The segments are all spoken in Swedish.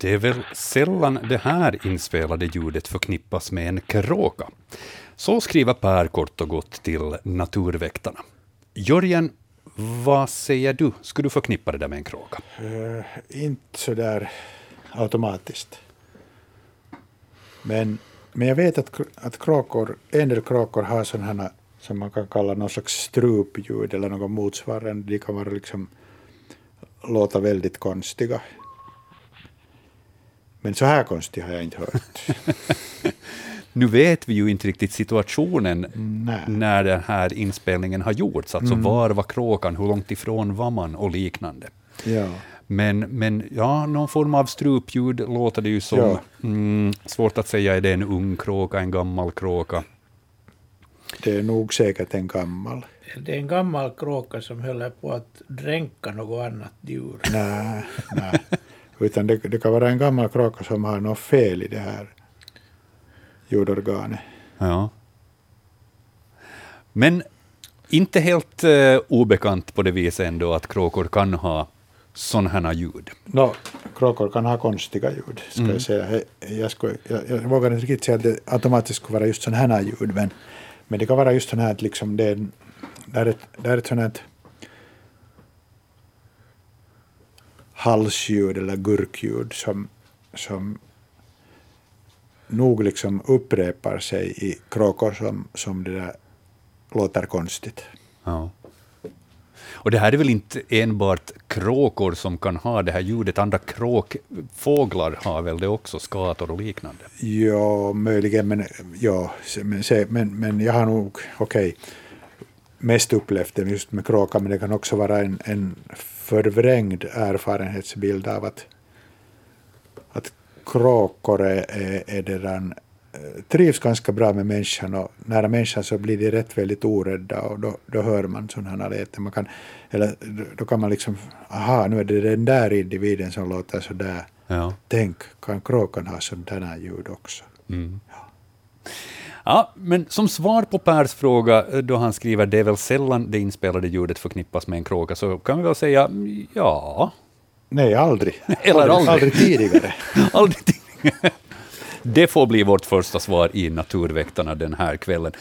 Det är väl sällan det här inspelade ljudet förknippas med en kråka. Så skriver Per kort och gott till Naturväktarna. Jörgen, vad säger du? Skulle du förknippa det där med en kråka? Uh, inte så där automatiskt. Men, men jag vet att, att kråkor, en del kråkor har sådana som man kan kalla någon slags strupljud eller något motsvarande. De kan vara liksom, låta väldigt konstiga. Men så här konstigt har jag inte hört. nu vet vi ju inte riktigt situationen Nej. när den här inspelningen har gjorts. Alltså mm. var var kråkan, hur långt ifrån var man och liknande. Ja. Men, men ja, någon form av strupljud låter det ju som. Ja. Mm, svårt att säga, är det en ung kråka, en gammal kråka? Det är nog säkert en gammal. Det är en gammal kråka som håller på att dränka något annat djur. Nej, nej. Utan det, det kan vara en gammal kråka som har något fel i det här ljudorganet. Ja. Men inte helt uh, obekant på det viset ändå att kråkor kan ha sådana här ljud? No, kråkor kan ha konstiga ljud, ska mm. jag säga. Jag, skulle, jag, jag vågar inte riktigt säga att det automatiskt skulle vara just sådana här ljud, men, men det kan vara just sådana här att liksom det, är, det, är ett, det är ett sådant halsljud eller gurkljud som, som nog liksom upprepar sig i kråkor som, som det där låter konstigt. Ja. Och det här är väl inte enbart kråkor som kan ha det här ljudet, andra kråkfåglar har väl det också, skator och liknande? Ja, möjligen, men, ja, men, men, men jag har nog, okej, okay, mest upplevt det just med kråkan, men det kan också vara en, en förvrängd erfarenhetsbild av att, att kråkor är, är, är den, eh, trivs ganska bra med människan och nära människan så blir de rätt väldigt orädda och då, då hör man sådana här läten. Man kan, eller då kan man liksom, aha, nu är det den där individen som låter så där. Ja. Tänk, kan kråkan ha sådana ljud också? Mm. Ja. Ja, men som svar på Pers fråga, eh, då han skriver det är väl sällan det inspelade ljudet förknippas med en kråka, så kan vi väl säga ja. Nej, aldrig. Eller aldrig. Aldrig tidigare. aldrig tidigare. Det får bli vårt första svar i Naturväktarna den här kvällen.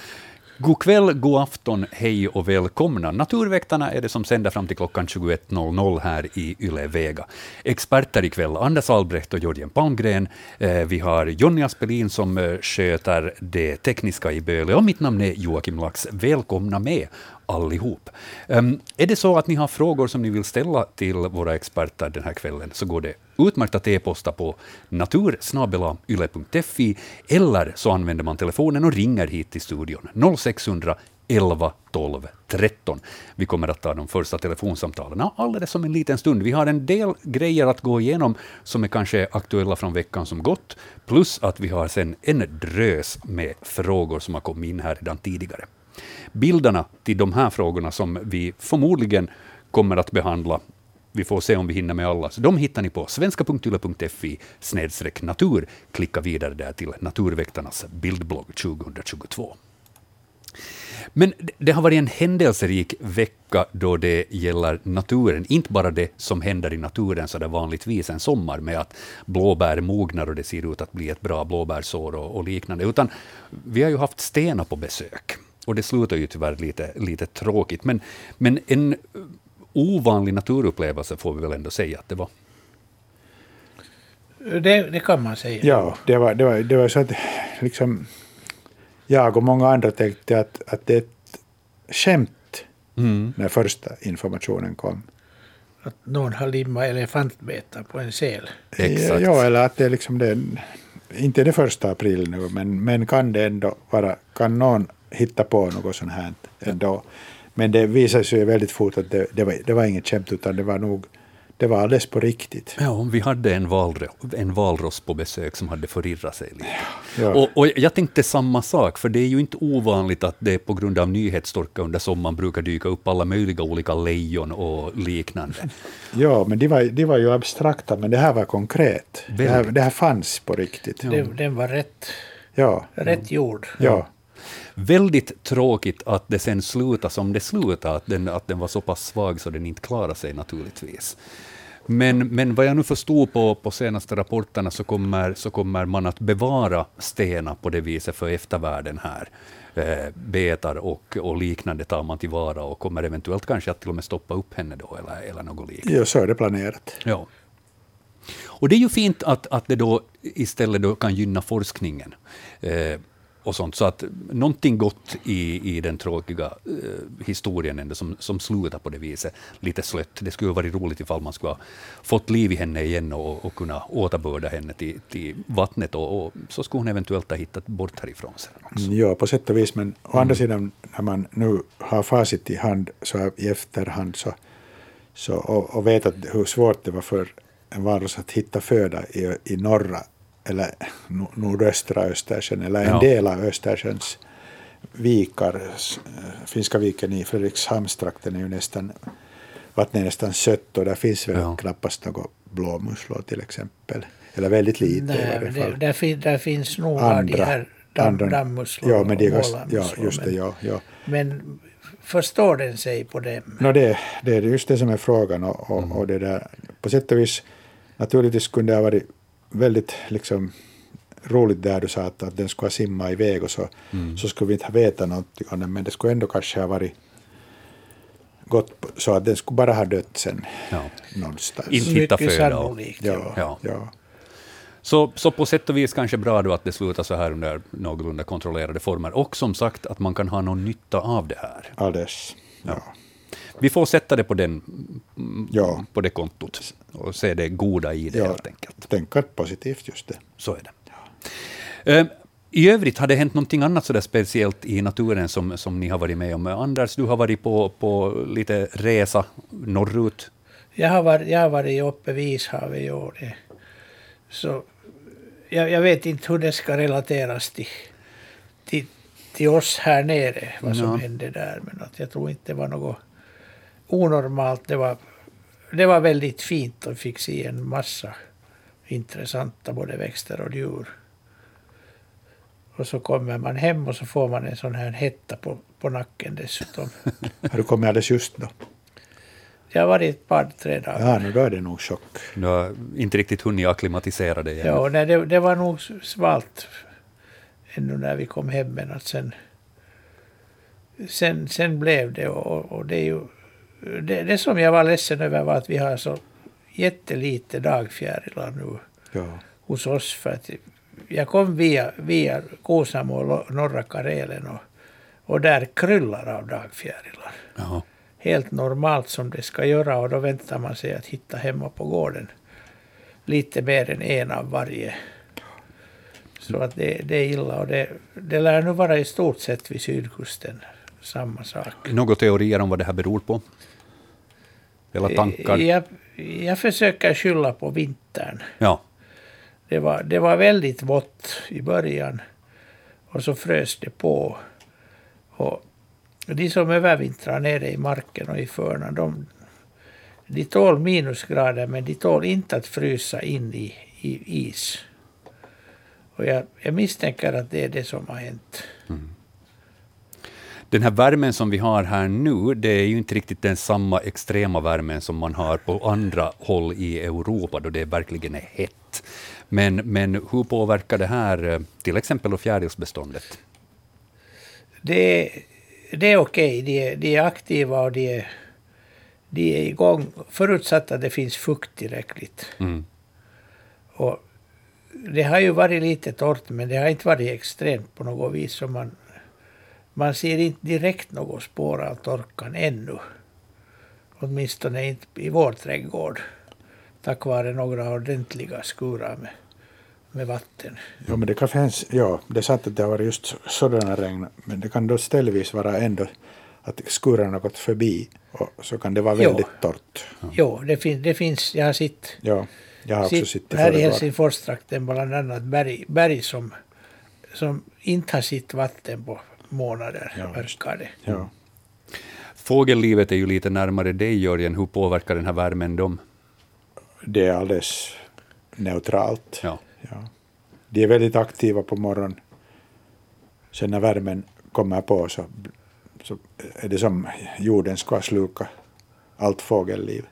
God kväll, god afton, hej och välkomna. Naturväktarna är det som sänder fram till klockan 21.00 här i Yle Vega. Experter ikväll, Anders Albrecht och Jörgen Palmgren. Eh, vi har Jonny Aspelin som eh, sköter det tekniska i Böle och mitt namn är Joakim Lax. Välkomna med allihop. Um, är det så att ni har frågor som ni vill ställa till våra experter den här kvällen, så går det utmärkt att e-posta på natursnabelayle.fi, eller så använder man telefonen och ringer hit till studion 0600 11 12 13. Vi kommer att ta de första telefonsamtalen alldeles om en liten stund. Vi har en del grejer att gå igenom som är kanske aktuella från veckan som gått, plus att vi har sen en drös med frågor som har kommit in här redan tidigare. Bilderna till de här frågorna som vi förmodligen kommer att behandla vi får se om vi hinner med alla. Så de hittar ni på svenska.yle.fi natur. Klicka vidare där till Naturväktarnas bildblogg 2022. Men det har varit en händelserik vecka då det gäller naturen. Inte bara det som händer i naturen så där vanligtvis en sommar med att blåbär mognar och det ser ut att bli ett bra blåbärsår och, och liknande, utan vi har ju haft Stena på besök. Och det slutar ju tyvärr lite, lite tråkigt. Men, men en ovanlig naturupplevelse får vi väl ändå säga att det var. Det, det kan man säga. Ja, det var, det var, det var så att liksom, jag och många andra tänkte att, att det är ett skämt mm. när första informationen kom. Att någon har limmat elefantbetar på en sel. Exakt. Ja, eller att det är liksom det, inte det första april nu, men, men kan det ändå vara, kan någon hitta på något sånt här ändå. Men det visade sig väldigt fort att det, det, var, det var inget skämt, utan det var nog det var alldeles på riktigt. Ja, vi hade en, valro, en valross på besök som hade förirrat sig lite. Ja. Och, och, jag tänkte samma sak, för det är ju inte ovanligt att det på grund av nyhetstorka under sommaren brukar dyka upp alla möjliga olika lejon och liknande. Ja, men de var, de var ju abstrakta, men det här var konkret. Det här, det här fanns på riktigt. Ja. Den, den var rätt, ja. rätt gjord. Ja. Väldigt tråkigt att det sen slutade som det slutade, att den, att den var så pass svag så den inte klarade sig naturligtvis. Men, men vad jag nu förstod på, på senaste rapporterna så kommer, så kommer man att bevara stenar på det viset för eftervärlden här. Eh, betar och, och liknande tar man tillvara och kommer eventuellt kanske att till och med stoppa upp henne då, eller, eller något liknande. Ja, så är det planerat. Ja. Och det är ju fint att, att det då istället då kan gynna forskningen. Eh, och sånt. Så att någonting gott i, i den tråkiga eh, historien ändå, som, som slutar på det viset, lite slött. Det skulle varit roligt ifall man skulle ha fått liv i henne igen och, och kunna återbörda henne till, till vattnet och, och, så skulle hon eventuellt ha hittat bort härifrån sen också. Ja, på sätt och vis, men å andra sidan, när man nu har facit i hand så i efterhand så, så, och, och vet att hur svårt det var för en varelse att hitta föda i, i norra eller no- nordöstra Östersjön eller en Ja. del av Östersjöns vikar. S- Finska viken i Fredrikshamnstrakten är ju nästan, vattnet är nästan sött och där finns väl Ja. knappast något blåmusslor till exempel. Eller väldigt lite i Nej, varje det, fall. där, fin, där finns nog av de här damm, dammusslor ja, men det och ja, just det, ja, ja. men förstår den sig på dem? No, det, det är just det som är frågan. Och, och, och det där, på sätt och vis, naturligtvis kunde det ha varit väldigt liksom, roligt där du sa att, att den skulle ha simmat iväg och så, så skulle vi inte ha vetat någonting om den, men det skulle ändå kanske ha varit gått så att den skulle bara ha dött sen Ja. någonstans. Inte hitta Mycket föda. sannolikt, ja. Ja. ja. Så, så på sätt och vis kanske bra då att det slutar så här under någorlunda kontrollerade former. Och som sagt att man kan ha någon nytta av det här. Alldeles. Ja. Ja. Vi får sätta det på, den, Ja. på det kontot och se det goda i det Ja. helt enkelt. Tänka positivt just det. Så är det. Eh, I övrigt, har det hänt någonting annat så speciellt i naturen som, som ni har varit med om? Anders, du har varit på, på lite resa norrut. Jag har varit, jag har varit uppe vid Ishavet i år. Så jag, jag vet inte hur det ska relateras till, till, till oss här nere, vad som Ja. hände där. Men att jag tror inte det var något onormalt. Det var, det var väldigt fint och fick se en massa intressanta både växter och djur. Och så kommer man hem och så får man en sån här hetta på, på nacken dessutom. Har du kommit alldeles just då? Jag har varit ett par, tre dagar. Ja, nu då är det nog chock. Du har inte riktigt hunnit acklimatisera dig än. Ja, nej, det, det var nog svalt ännu när vi kom hem, men att sen, sen, sen blev det och, och det är ju... Det, det som jag var ledsen över var att vi har så jättelite dagfjärilar nu Ja. hos oss. För att jag kom via, via Kuusamo och norra Karelen och, och där kryllar av dagfjärilar. Jaha. Helt normalt som det ska göra och då väntar man sig att hitta hemma på gården lite mer än en av varje. Så att det, det är illa och det, det lär nu vara i stort sett vid sydkusten samma sak. Några teorier om vad det här beror på? Eller tankar? Jag, jag försöker skylla på vintern. Ja. Det var, det var väldigt vått i början och så frös det på. Och de som övervintrar nere i marken och i förna, de, de tål minusgrader men de tål inte att frysa in i, i is. Och jag, jag misstänker att det är det som har hänt. Den här värmen som vi har här nu, det är ju inte riktigt den samma extrema värmen som man har på andra håll i Europa, då det verkligen är hett. Men, men hur påverkar det här eh, till exempel fjärilsbeståndet? Det, är- det är okej, de, är, de är aktiva och de är, de är igång förutsatt att det finns fukt tillräckligt. Mm. Och det har ju varit lite torrt, men det har inte varit extremt på något vis. Så man, man ser inte direkt något spår av torkan ännu. Åtminstone inte i vår trädgård. Tack vare några ordentliga skurar med, med vatten. Ja, men det kan finnas, ja, det är sant att det har varit just sådana regn, men det kan då ställvis vara ändå att skuren har gått förbi och så kan det vara Jo. väldigt torrt. Jo, det, fin, det finns, jag har sett Ja, jag har också Sitt- sett i här i. Helsingforstrakten bland annat berg, berg som, som inte har sitt vatten på månader, Ja, verkar det. Ja. Fågellivet är ju lite närmare dig, Jörgen. Hur påverkar den här värmen dem? Det är alldeles neutralt. Ja. Ja. De är väldigt aktiva på morgonen. Sen när värmen kommer på så, så är det som jorden ska sluka allt fågelliv.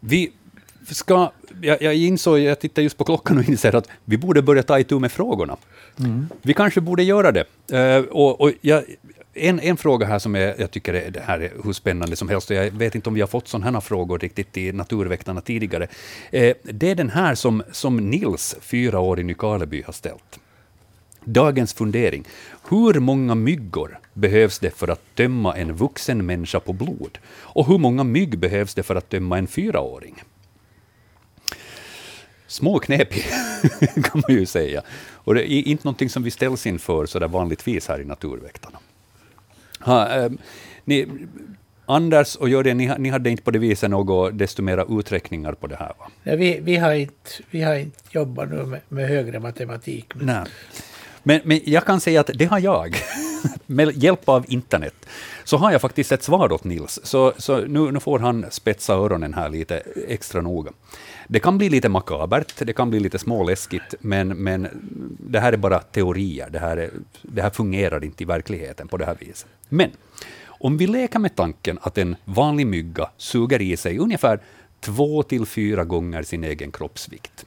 Vi ska, jag, jag insåg, jag tittar just på klockan och inser att vi borde börja ta itu med frågorna. Vi kanske borde göra det. Eh, och, och jag, en, en fråga här som är, jag tycker är, det här är hur spännande som helst, och jag vet inte om vi har fått sådana här frågor riktigt i Naturväktarna tidigare. Eh, det är den här som, som Nils, fyra år i Nykarleby, har ställt. Dagens fundering. Hur många myggor behövs det för att tömma en vuxen människa på blod? Och hur många mygg behövs det för att tömma en fyraåring? Små knepig, kan man ju säga. Och det är inte någonting som vi ställs inför så där vanligtvis här i Naturväktarna. Ha, eh, ni, Anders och Jörgen, ni, ni hade inte på det viset något desto mera uträkningar på det här? Va? Nej, vi, vi, har inte, vi har inte jobbat nu med, med högre matematik. Men Nej. Men, men jag kan säga att det har jag. Med hjälp av internet så har jag faktiskt ett svar åt Nils. Så, så nu, nu får han spetsa öronen här lite extra noga. Det kan bli lite makabert, det kan bli lite småläskigt, men, men det här är bara teorier. Det här, är, det här fungerar inte i verkligheten på det här viset. Men om vi leker med tanken att en vanlig mygga suger i sig ungefär två till fyra gånger sin egen kroppsvikt.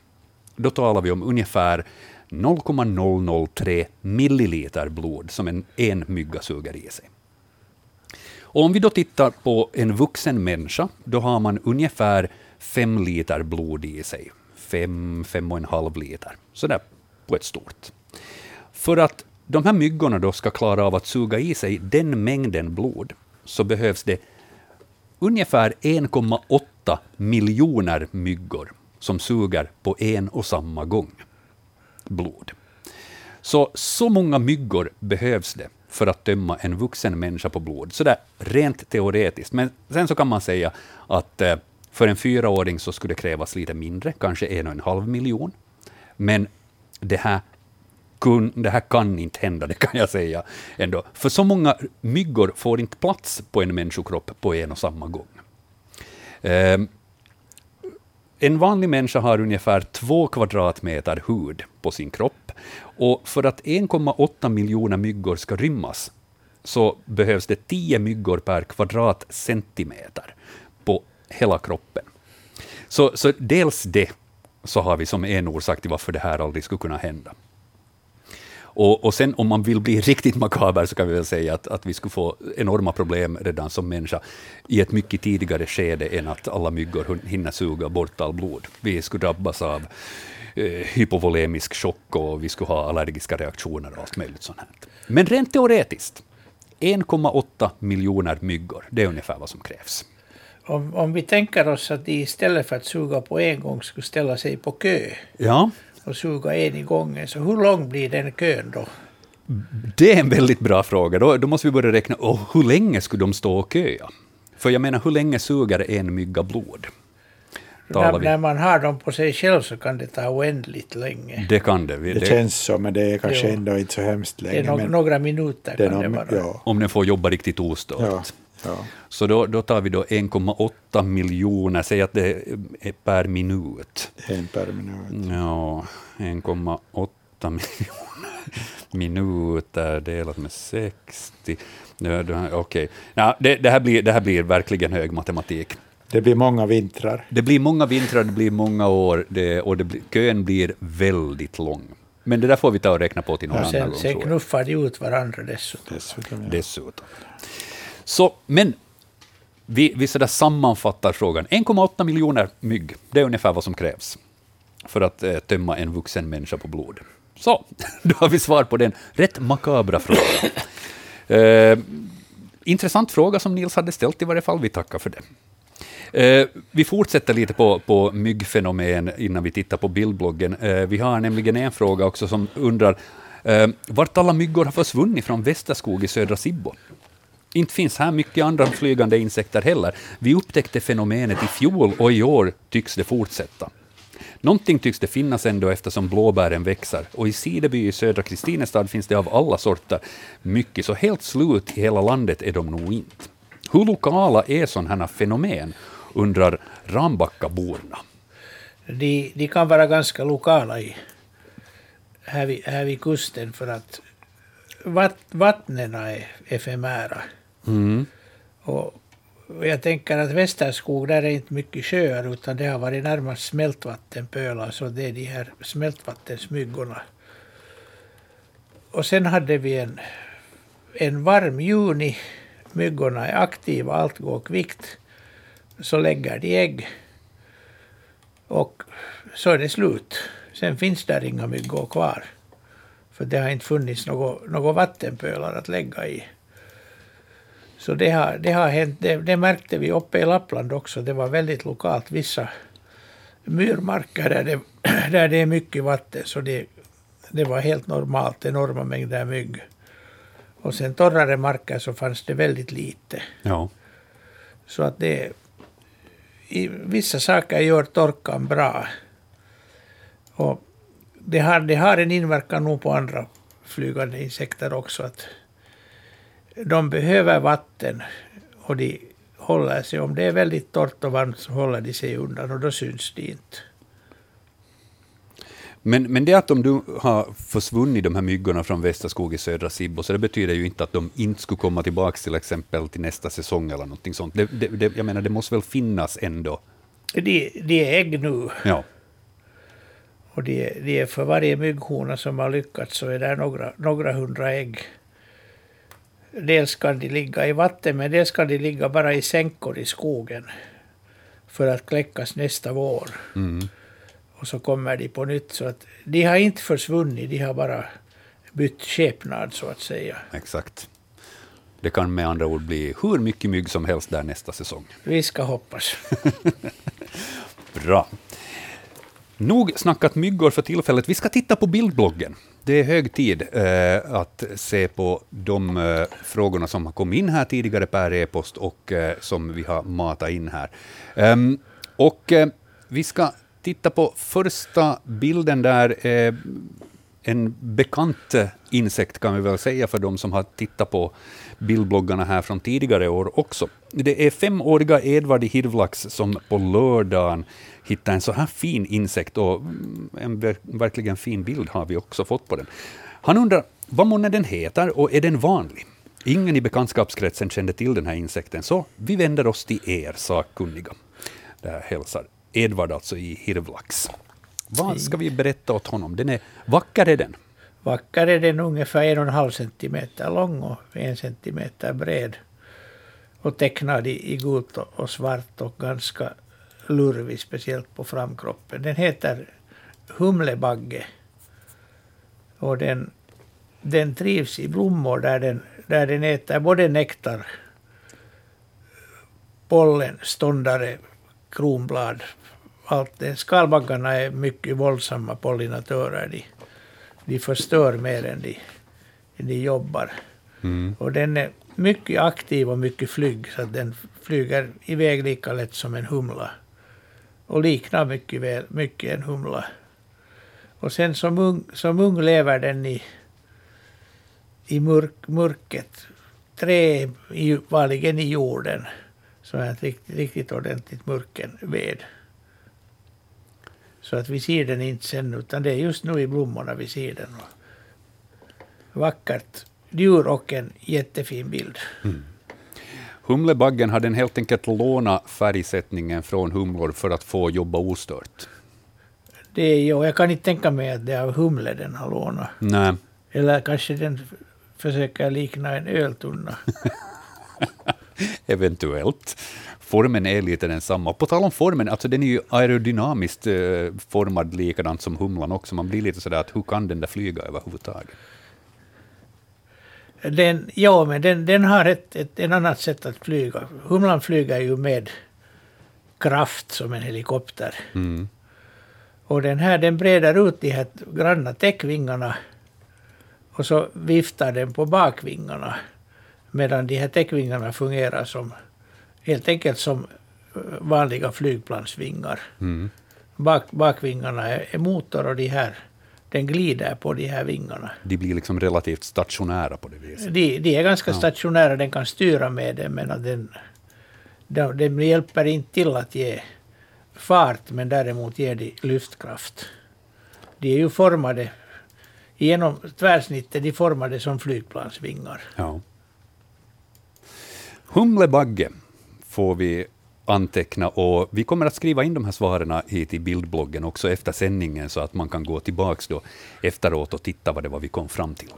Då talar vi om ungefär 0,003 milliliter blod som en, en mygga suger i sig. Och om vi då tittar på en vuxen människa, då har man ungefär fem liter blod i sig. 5, 5,5 liter. Sådär på ett stort. För att de här myggorna då ska klara av att suga i sig den mängden blod, så behövs det ungefär 1,8 miljoner myggor som suger på en och samma gång blod. Så, så många myggor behövs det för att tömma en vuxen människa på blod, så där rent teoretiskt. Men sen så kan man säga att eh, för en fyraåring så skulle det krävas lite mindre, kanske en och en halv miljon. Men det här, kun, det här kan inte hända, det kan jag säga ändå. För så många myggor får inte plats på en människokropp på en och samma gång. Eh, en vanlig människa har ungefär två kvadratmeter hud på sin kropp. Och för att 1,8 miljoner myggor ska rymmas så behövs det 10 myggor per kvadratcentimeter på hela kroppen. Så, så dels det så har vi som en orsak till varför det här aldrig skulle kunna hända. Och, och sen om man vill bli riktigt makaber så kan vi väl säga att, att vi skulle få enorma problem redan som människa i ett mycket tidigare skede än att alla myggor hinner suga bort all blod. Vi skulle drabbas av eh, hypovolemisk chock och vi skulle ha allergiska reaktioner och allt möjligt sånt. Här. Men rent teoretiskt, 1,8 miljoner myggor, det är ungefär vad som krävs. om, om vi tänker oss att de istället för att suga på en gång skulle ställa sig på kö Ja, och suga en i gången, så hur lång blir den kön då? det är en väldigt bra fråga. Då, då måste vi börja räkna, och hur länge skulle de stå och köa? För jag menar, hur länge suger en mygga blod? När, när man har dem på sig själv så kan det ta oändligt länge. Det kan det. Det det känns så, men det är kanske Jo. ändå inte så hemskt Det är länge. no, men några minuter det kan det vara. ja, om den får jobba riktigt ostört. ja, ja. Så då, då tar vi då 1,8 miljoner, säg att det är per minut. En per minut. Ja, 1,8 miljoner minuter delat med 60. Ja, det- Okej, ja, det, det, här blir, det här blir verkligen hög matematik. Det blir många vintrar. Det blir många vintrar, det blir många år det, och det blir, kön blir väldigt lång. Men det där får vi ta och räkna på till någon annan Sen, gång. sen knuffar de ut varandra dessutom. Dessutom, ja. Dessutom. Så, men vi, vi sådär sammanfattar frågan. 1,8 miljoner mygg, det är ungefär vad som krävs för att eh, tömma en vuxen människa på blod. Så, då har vi svar på den rätt makabra frågan. Eh, intressant fråga som Nils hade ställt i varje fall. Vi tackar för det. Eh, vi fortsätter lite på, på myggfenomen innan vi tittar på bildbloggen. Eh, vi har nämligen en fråga också som undrar eh, vart alla myggor har försvunnit från Västerskog i södra Sibbo. Inte finns här mycket andra flygande insekter heller. Vi upptäckte fenomenet i fjol och i år tycks det fortsätta. Någonting tycks det finnas ändå eftersom blåbären växer och i Sideby i södra Kristinestad finns det av alla sorter mycket, så helt slut i hela landet är de nog inte. Hur lokala är sådana här fenomen, undrar Rambackaborna. De, de kan vara ganska lokala i, här, vid, här vid kusten för att vatt, vattnen är efemära. Mm. Och jag tänker att Västerskog, där är inte mycket sjöar, utan det har varit närmast smältvattenpölar, så det är de här smältvattensmyggorna. Och sen hade vi en, en varm juni, myggorna är aktiva, allt går kvickt, så lägger de ägg. Och så är det slut. Sen finns där inga myggor kvar. För det har inte funnits några vattenpölar att lägga i. Så det har, det har hänt, det, det märkte vi uppe i Lappland också. Det var väldigt lokalt. Vissa myrmarker där det, där det är mycket vatten, så det, det var helt normalt, enorma mängder mygg. Och sen torrare marker så fanns det väldigt lite. Ja. Så att det... I vissa saker gör torkan bra. Och det har, det har en inverkan nog på andra flygande insekter också. Att de behöver vatten och de håller sig. Om det är väldigt torrt och varmt så håller de sig undan och då syns de inte. Men, men det att om du har försvunnit de här myggorna från Västerskog i södra Sibbo, så det betyder ju inte att de inte skulle komma tillbaka till exempel till nästa säsong eller någonting sånt. Det, det, det, jag menar, det måste väl finnas ändå? De, de är ägg nu. Ja. Och de, de är för varje mygghona som har lyckats så är det några, några hundra ägg. Dels kan de ligga i vatten, men dels kan de ligga bara i sänkor i skogen för att kläckas nästa vår. Mm. Och så kommer de på nytt. Så att de har inte försvunnit, de har bara bytt skepnad så att säga. Exakt. Det kan med andra ord bli hur mycket mygg som helst där nästa säsong. Vi ska hoppas. Bra. Nog snackat myggor för tillfället. Vi ska titta på bildbloggen. Det är hög tid eh, att se på de eh, frågorna som har kommit in här tidigare per e-post och eh, som vi har matat in här. Um, och eh, vi ska titta på första bilden där. Eh, en bekant insekt kan vi väl säga för de som har tittat på bildbloggarna här från tidigare år också. Det är femåriga Edvard Hirvlax som på lördagen hittade en så här fin insekt och mm, en verkligen fin bild har vi också fått på den. Han undrar vad månne den heter och är den vanlig? Ingen i bekantskapskretsen kände till den här insekten, så vi vänder oss till er sakkunniga. Där hälsar Edvard alltså i Hirvlax. Vad ska vi berätta åt honom? Den är, vacker är den. Vacker är den ungefär en och en halv centimeter lång och en centimeter bred. Och tecknad i, i gult och svart och ganska lurvig, speciellt på framkroppen. Den heter humlebagge. Och den, den trivs i blommor där den, där den äter både nektar, pollen, ståndare, kronblad. Allt det. Skalbaggarna är mycket våldsamma pollinatörer. De, de förstör mer än de, de jobbar. Mm. Och den är mycket aktiv och mycket flygg, så att den flyger iväg lika lätt som en humla. Och liknar mycket, väl, mycket en humla. Och sen som ung, som ung lever den i, i mörk, mörket. Trä, i, vanligen i jorden. Så är ett riktigt, riktigt ordentligt mörkenved. Så att vi ser den inte sen, utan det är just nu i blommorna vi ser den. Vackert djur och en jättefin bild. Mm. Humlebaggen hade helt enkelt lånat färgsättningen från humlor för att få jobba ostört. Det är jag kan inte tänka mig att det är av humle den har lånat. Nej. Eller kanske den försöker likna en öltunna. Eventuellt. Formen är lite densamma. På tal om formen, alltså den är ju aerodynamiskt eh, formad likadant som humlan också. Man blir lite sådär att hur kan den där flyga överhuvudtaget? Den, ja, men den, den har ett, ett, ett annat sätt att flyga. Humlan flyger ju med kraft som en helikopter. Mm. Och den här den breder ut de här granna täckvingarna och så viftar den på bakvingarna. Medan de här täckvingarna fungerar som helt enkelt som vanliga flygplansvingar. Mm. Bak, bakvingarna är, motor och de här, den glider på de här vingarna. De blir liksom relativt stationära på det viset. De, de är ganska Ja. stationära, den kan styra med det, men att den, den, den hjälper inte till att ge fart, men däremot ger de lyftkraft. De är ju formade, genom tvärsnittet, de formade som flygplansvingar. Ja. Humlebagge får vi anteckna och vi kommer att skriva in de här svaren hit i bildbloggen också efter sändningen så att man kan gå tillbaka då efteråt och titta vad det var vi kom fram till.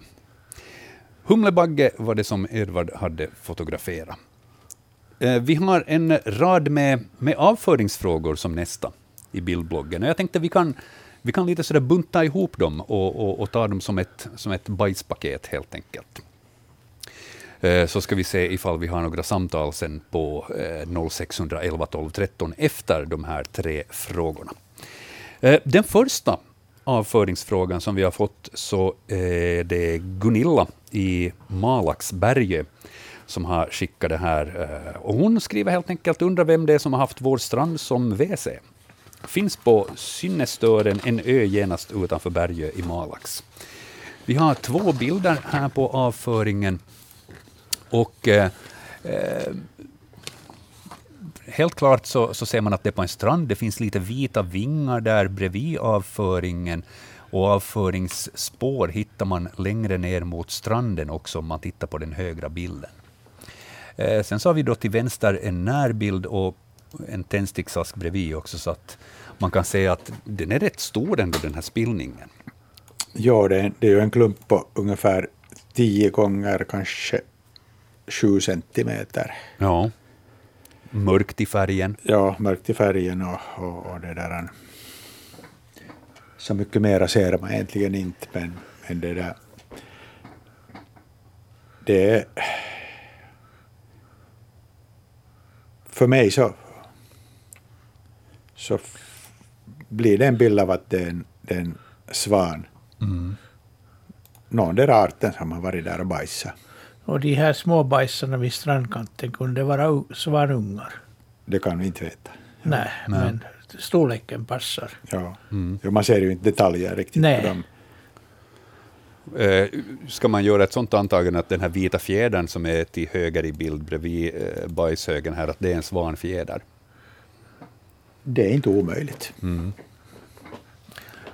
Humlebagge var det som Edvard hade fotograferat. Eh, vi har en rad med, med avföringsfrågor som nästa i bildbloggen. Och jag tänkte vi kan, vi kan lite sådär bunta ihop dem och, och, och ta dem som ett, som ett bajspaket helt enkelt. Eh, så ska vi se ifall vi har några samtal sen på 0611 12 13 efter de här tre frågorna. Eh, den första avföringsfrågan som vi har fått så eh, är det Gunilla i Malaxberge som har skickat det här. Och hon skriver helt enkelt, undrar vem det är som har haft vår strand som WC. Finns på Synnestören, en ö genast utanför Bergö i Malax. Vi har två bilder här på avföringen. Och eh, eh, helt klart så, så ser man att det är på en strand. Det finns lite vita vingar där bredvid avföringen. Och avföringsspår hittar man längre ner mot stranden också om man tittar på den högra bilden. Eh, sen så har vi då till vänster en närbild och en tändsticksask bredvid också, så att man kan se att den är rätt stor ändå, den här spillningen. Ja, det är, det är ju en klump på ungefär tio gånger kanske 7 centimeter. Ja. Mörkt i färgen. Ja, mörkt i färgen och, och, och det där. Så mycket mera ser man egentligen inte, men, men det där. Det är för mig så, så blir det en bild av att det är en, det är en svan. Mm. Någon där arten som har varit där och bajsat. Och de här små bajsarna vid strandkanten kunde vara svanungar? Det kan vi inte veta. Nej, Nej. men storleken passar. Ja. Mm. ja, man ser ju inte detaljer riktigt Nej. på dem. Eh, ska man göra ett sådant antagande att den här vita fjädern som är till höger i bild bredvid eh, bajshögen här, att det är en svanfjäder? Det är inte omöjligt. Mm.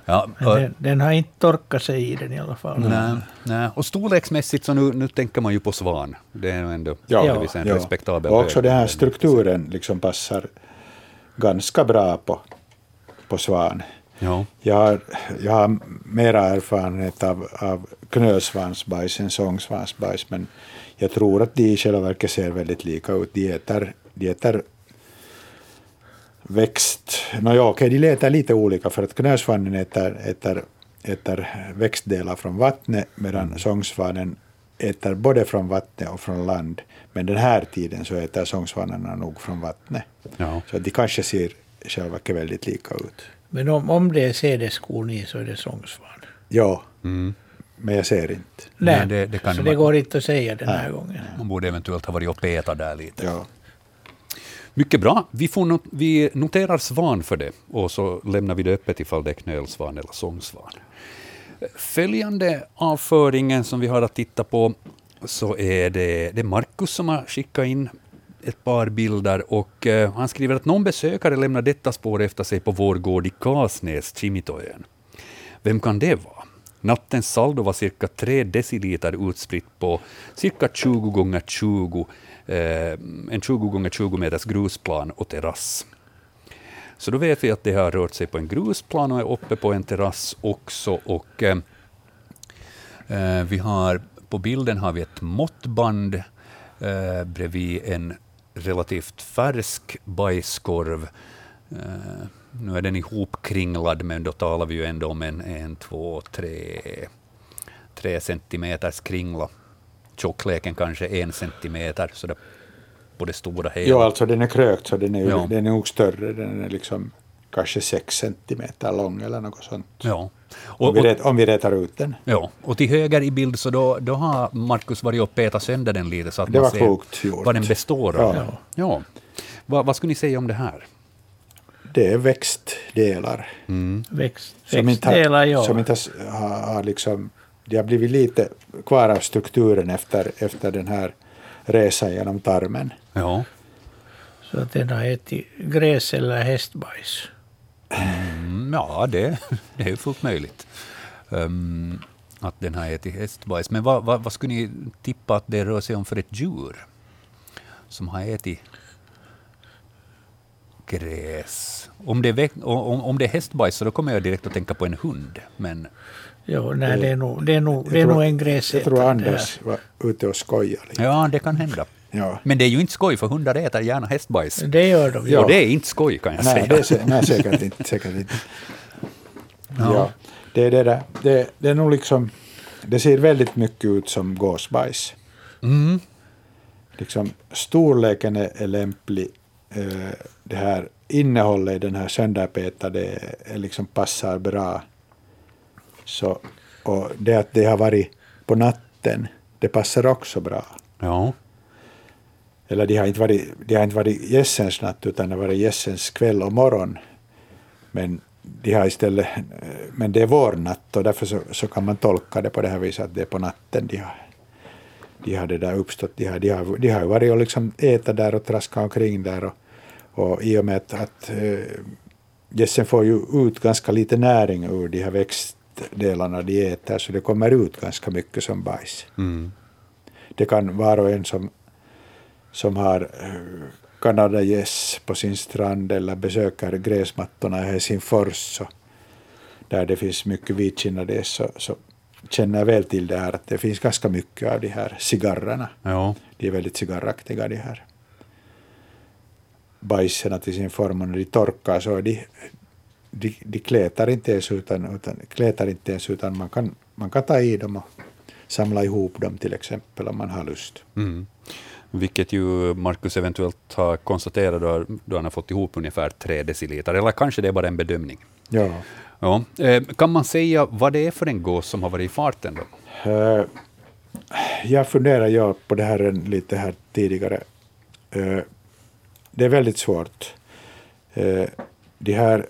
Ja, den, den, har inte torkat sig i den i alla fall. Nej, nej. Och storleksmässigt så nu, nu tänker man ju på svan. Det är ändå ja, en ja. respektabel Och också den här strukturen liksom passar ganska bra på, på svan. Ja. Jag, har, jag har mera erfarenhet av, av knölsvansbajs än sångsvansbajs, men jag tror att de i själva verket ser väldigt lika ut. De äter, de äter växt... Nåja, okej, de letar lite olika, för att knölsvanen äter, äter, äter växtdelar från vattnet, medan mm. sångsvanen äter både från vattnet och från land. Men den här tiden så äter sångsvanarna nog från vattnet. Ja. Så de kanske ser själva väldigt lika ut. Men om, om det är sädeskorn i så är det sångsvan. Ja, mm. men jag ser inte. Nej, Nej det, det kan så man, det går inte att säga den här gången. Man borde eventuellt ha varit och petat där lite. Ja. Mycket bra. Vi, får not vi noterar svan för det och så lämnar vi det öppet ifall det är knölsvan eller sångsvan. Följande avföringen som vi har att titta på så är det, det är Markus som har skickat in ett par bilder och uh, han skriver att någon besökare lämnar detta spår efter sig på vår gård i Kasnäs, Kimitoön. Vem kan det vara? Nattens saldo var cirka 3 deciliter utspritt på cirka 20 gånger 20 Eh, en 20 gånger 20 meters grusplan och terrass. Så då vet vi att det har rört sig på en grusplan och är uppe på en terrass också. Och, eh, eh, vi har, på bilden har vi ett måttband eh, bredvid en relativt färsk bajskorv. Eh, nu är den ihopkringlad, men då talar vi ju ändå om en, en två, tre, tre centimeters kringla. Tjockleken kanske en centimeter, så det på det stora hela. Ja, alltså den är krökt, så den är, ja. den är nog större. Den är liksom kanske sex centimeter lång eller något sånt. Ja. Och, om, vi rätt, om vi rätar ut den. Ja, och till höger i bild så då, då har Markus varit och petat sönder den lite så att det man ser gjort. vad den består av. Ja. Ja. Vad, vad skulle ni säga om det här? Det är växtdelar. Mm. Växt, som växtdelar, ja. Som inte har, har liksom, de har blivit lite kvar av strukturen efter, efter den här resan genom tarmen. Ja. Så att den har ätit gräs eller hästbajs. Mm, ja, det, det är fullt möjligt. Um, att den har ätit hästbajs. Men vad, vad, vad, skulle ni tippa att det rör sig om för ett djur som har ätit gräs. Om det, om, om det är hästbajs så då kommer jag direkt att tänka på en hund. Men Jo, nej, det är nog, det är nog, Jag det är tror- nog en Jag gräsätare. tror det Anders var ute och skojade lite. ja, det kan hända. Ja. Men det är ju inte skoj, för hundar äter gärna hästbajs. Det gör de. Ja. Och det är inte skoj, kan jag Nej, säga. det är, nej, säkert inte. Säkert inte. Ja. Det, är det, där. Det, det är nog liksom... Det ser väldigt mycket ut som gåsbajs. Mm. Liksom, storleken är, är lämplig. Eh, det här innehållet i den här sönderpetade liksom passar bra. Så, och det att det har varit på natten, det passar också bra. Ja. Eller de har inte varit, de har inte varit gässens natt, utan det har varit gässens kväll och morgon. Men, de har istället, men det är vår natt och därför så, så kan man tolka det på det här viset att det är på natten de har, de har det där uppstått. De har, de har, de har varit och liksom äta där och traska omkring där. Och, och i och med att, att äh, gässen får ju ut ganska lite näring ur de här växtdelarna de äter, så det kommer ut ganska mycket som bajs. Mm. Det kan var och en som, som har eh, kanadagäss på sin strand eller besöker gräsmattorna i Helsingfors så, där det finns mycket vitkinnade gäss så, så känner väl till det här att det finns ganska mycket av de här cigarrerna. Ja. De är väldigt cigarraktiga de här bajserna till sin form och när de torkar så är de, de, de kletar inte ens utan, utan, kletar inte ens utan man kan, man kan ta i dem och samla ihop dem till exempel om man har lust. Mm. Vilket ju Marcus eventuellt har konstaterat då, då han har fått ihop ungefär tre deciliter, eller kanske det är bara en bedömning. Ja. Ja. Eh, kan man säga vad det är för en gås som har varit i farten då? Eh, jag funderar jag på det här lite här tidigare. Eh, det är väldigt svårt. De här,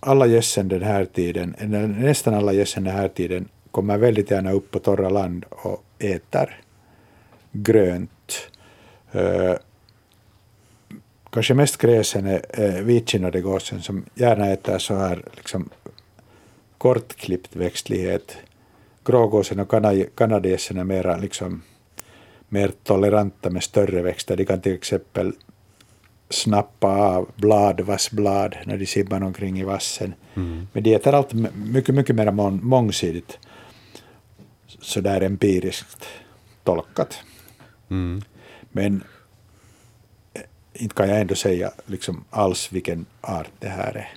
alla gässen den här tiden, eller nästan alla gässen den här tiden, kommer väldigt gärna upp på torra land och äter grönt. Eh, kanske mest gräsen är eh, vitkinnade gåsen som gärna äter så här liksom kortklippt växtlighet. Grågåsen och kanadagässen är mera, liksom, mer toleranta med större växter. De kan till exempel snappa av blad, vassblad när de simmar omkring i vassen. Men de äter allt mycket, mycket mer mång- mångsidigt. Sådär empiriskt tolkat. Mm. Men eh, inte kan jag ändå säga liksom alls vilken art det här är.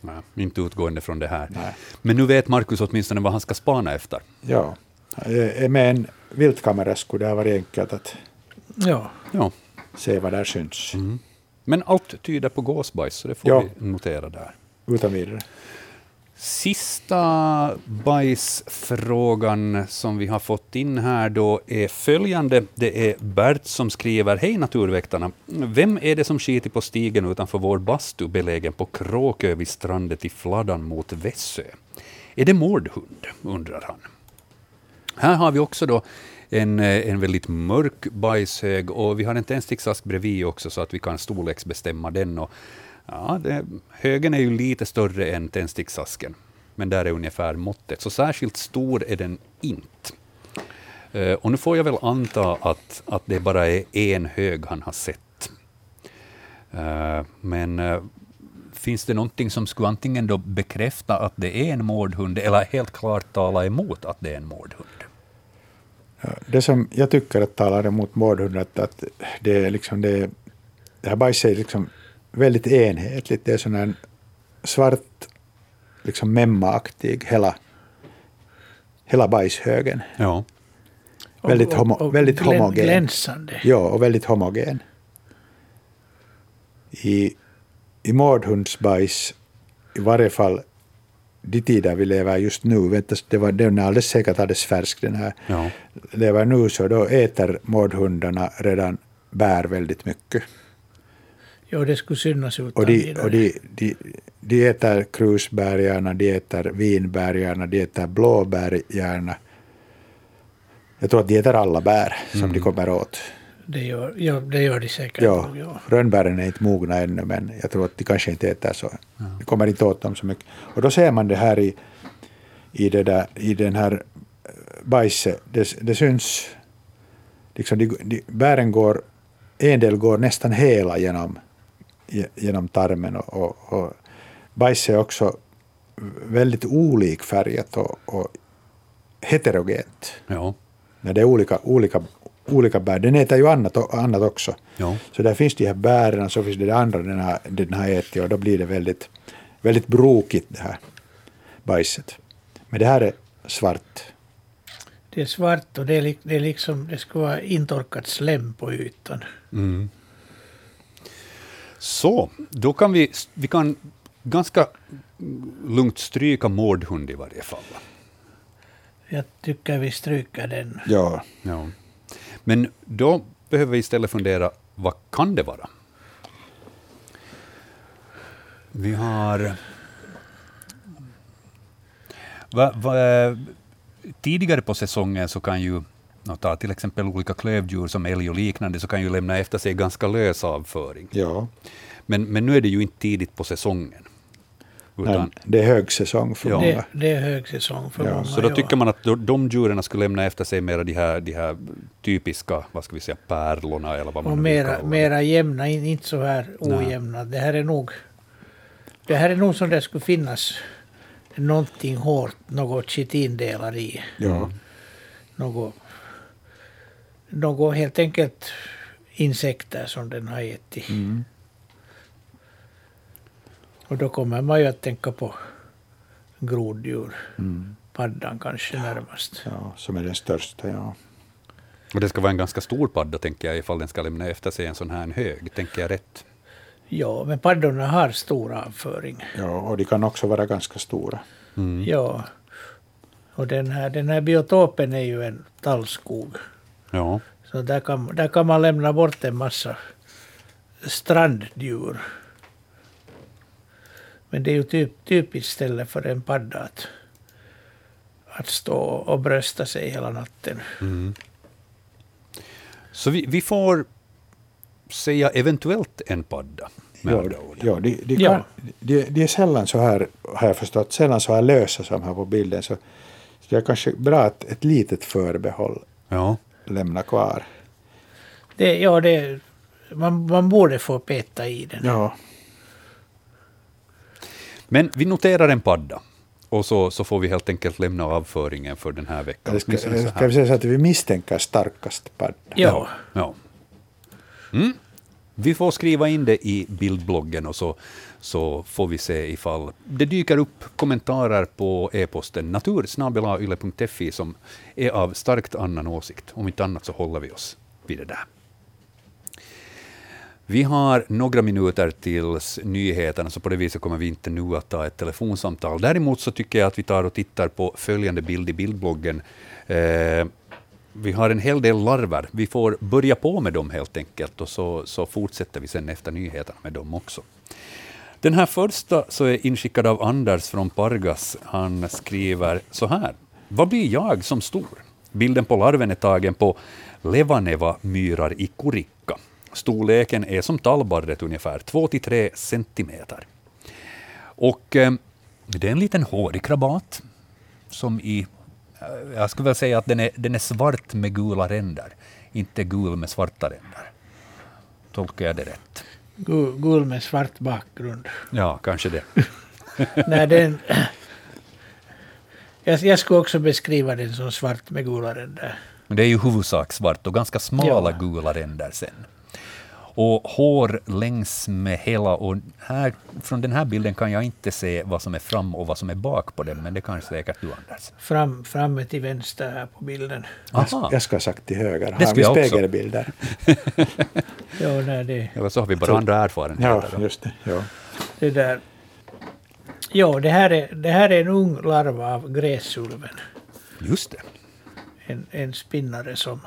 Nej, inte utgående från det här. Nej. Men nu vet Marcus åtminstone vad han ska spana efter. Ja, Eh, med en viltkamera skulle det ha varit enkelt att Ja. Ja. se vad där syns. Men allt tyder på gåsbajs, så det får Ja. vi notera där. Utan vidare. Sista bajsfrågan som vi har fått in här då är följande. Det är Bert som skriver, Hej naturväktarna. Vem är det som skiter på stigen utanför vår bastu belägen på Kråkö vid strandet i Fladdan mot Vässö? Är det mårdhund? undrar han. Här har vi också då en, eh, en väldigt mörk bajshög och vi har en tändsticksask bredvid också så att vi kan storleksbestämma den. Och, ja, det, högen är ju lite större än tändsticksasken, men där är ungefär måttet. Så särskilt stor är den inte. Eh, och nu får jag väl anta att, att det bara är en hög han har sett. Eh, men finns det någonting som skulle antingen då bekräfta att det är en mårdhund eller helt klart tala emot att det är en mårdhund? Ja, Det som jag tycker att talar emot mårdhundar att, att det är liksom det, det här bajset är liksom väldigt enhetligt. Det är sån här svart, liksom memmaaktig hela, hela bajshögen. Ja. Väldigt homo- väldigt glän- homogen. Glänsande. Ja, och väldigt homogen. I, i mårdhundsbajs, i varje fall de tider vi lever just nu, du, det var, den är alldeles säkert alldeles färsk den här, Ja. lever nu så då äter mårdhundarna redan bär väldigt mycket. Jo, det skulle synas utan Och de, vidare. och de, de, de äter krusbär gärna, de äter vinbär gärna, de äter blåbär gärna. Jag tror att de äter alla bär som de kommer åt. Det gör, ja, det gör de säkert. Ja, nog, ja. rönnbären är inte mogna ännu, men jag tror att de kanske inte äter så. De kommer inte åt dem så mycket. Och då ser man det här i, i, det där, i den här eh, bajset. Det, det syns, liksom de, de, bären går, en del går nästan hela genom, ge- genom tarmen. Och, och, och bajs är också väldigt olikfärgat och, och heterogent. Ja. När det är olika, olika, olika bär. Den äter ju annat, annat också. Ja. Så där finns de här bären, så finns det det andra den har, den har ätit och då blir det väldigt, väldigt brokigt det här bajset. Men det här är svart. Det är svart och det är, det är liksom, det ska vara intorkat slem på ytan. Mm. Så, då kan vi, vi kan ganska lugnt stryka mårdhund i varje fall. Jag tycker vi stryker den. Ja, Ja. Men då behöver vi istället fundera, vad kan det vara? Vi har... Va, va, tidigare på säsongen så kan ju, ta till exempel olika klövdjur som älg och liknande, så kan ju lämna efter sig ganska lös avföring. ja. Men, men nu är det ju inte tidigt på säsongen. Utan, det är högsäsong för Ja. många. Det, det är högsäsong för Ja, många. Så då ja. tycker man att de djuren skulle lämna efter sig mera de här, de här typiska, vad ska vi säga, pärlorna eller vad man Och nu mera, mera jämna, in- inte så här ojämna. Det här är nog... Det här är nog som det skulle finnas någonting hårt, något chitindelar i. Ja. Något, något helt enkelt insekter som den har ätit. Mm. Och då kommer man ju att tänka på groddjur. Mm. Paddan kanske närmast. ja, som är den största. Ja. Och det ska vara en ganska stor padda, tänker jag, ifall den ska lämna efter sig en sån här hög. Tänker jag rätt? Ja, men paddorna har stor avföring. Ja, och de kan också vara ganska stora. Mm. Ja. Och den här, den här biotopen är ju en tallskog. Ja. Så där kan, där kan man lämna bort en massa stranddjur. Men det är ju typ, typiskt ställe för en padda att, att stå och brösta sig hela natten. Mm. Så vi, vi får säga eventuellt en padda. Med Ja, ja, de, de, Ja. kan, de, de är sällan så här, har jag förstått, sällan så här lösa som här på bilden. Så, så det är kanske bra att ett litet förbehåll ja. lämna kvar. Det, ja, det, man, man borde få peta i den. Ja, Men vi noterar en padda. Och så, så får vi helt enkelt lämna avföringen för den här veckan. ska, ska vi säga så att vi misstänker starkast padda? Ja. Ja. Mm. Vi får skriva in det i bildbloggen och så, så får vi se ifall det dyker upp kommentarer på e-posten natursnabelayle.fi som är av starkt annan åsikt. Om inte annat så håller vi oss vid det där. Vi har några minuter tills nyheterna, så på det viset kommer vi inte nu att ta ett telefonsamtal. Däremot så tycker jag att vi tar och tittar på följande bild i bildbloggen. Eh, vi har en hel del larver. Vi får börja på med dem helt enkelt och så, så fortsätter vi sen efter nyheterna med dem också. Den här första så är inskickad av Anders från Pargas. Han skriver så här. Vad blir jag som stor? Bilden på larven är tagen på Levaneva-myrar i Kurik. Storleken är som tallbarret ungefär 2-3 centimeter. Och eh, det är en liten hårig krabat som i eh, jag skulle väl säga att den är, den är svart med gula ränder, inte gul med svarta ränder. Tolkar jag det rätt? Gul, gul med svart bakgrund. Ja, kanske det. Nej, den, jag, jag skulle också beskriva den som svart med gula ränder. Men det är ju huvudsak svart och ganska smala Ja. gula ränder sen. Och hår längs med hela, och här, från den här bilden kan jag inte se vad som är fram och vad som är bak på den, men det kan säkert du Anders. Fram, framme till vänster här på bilden. Aha. jag ska ha sagt till höger. Det Har vi spegelbilder? Ja, nej, det, Eller så har vi bara andra Ja, erfarenheter. då. just det. Ja. det där. Ja, det här, är, det här är en ung larv av gräsulven. Just det. En, en spinnare som...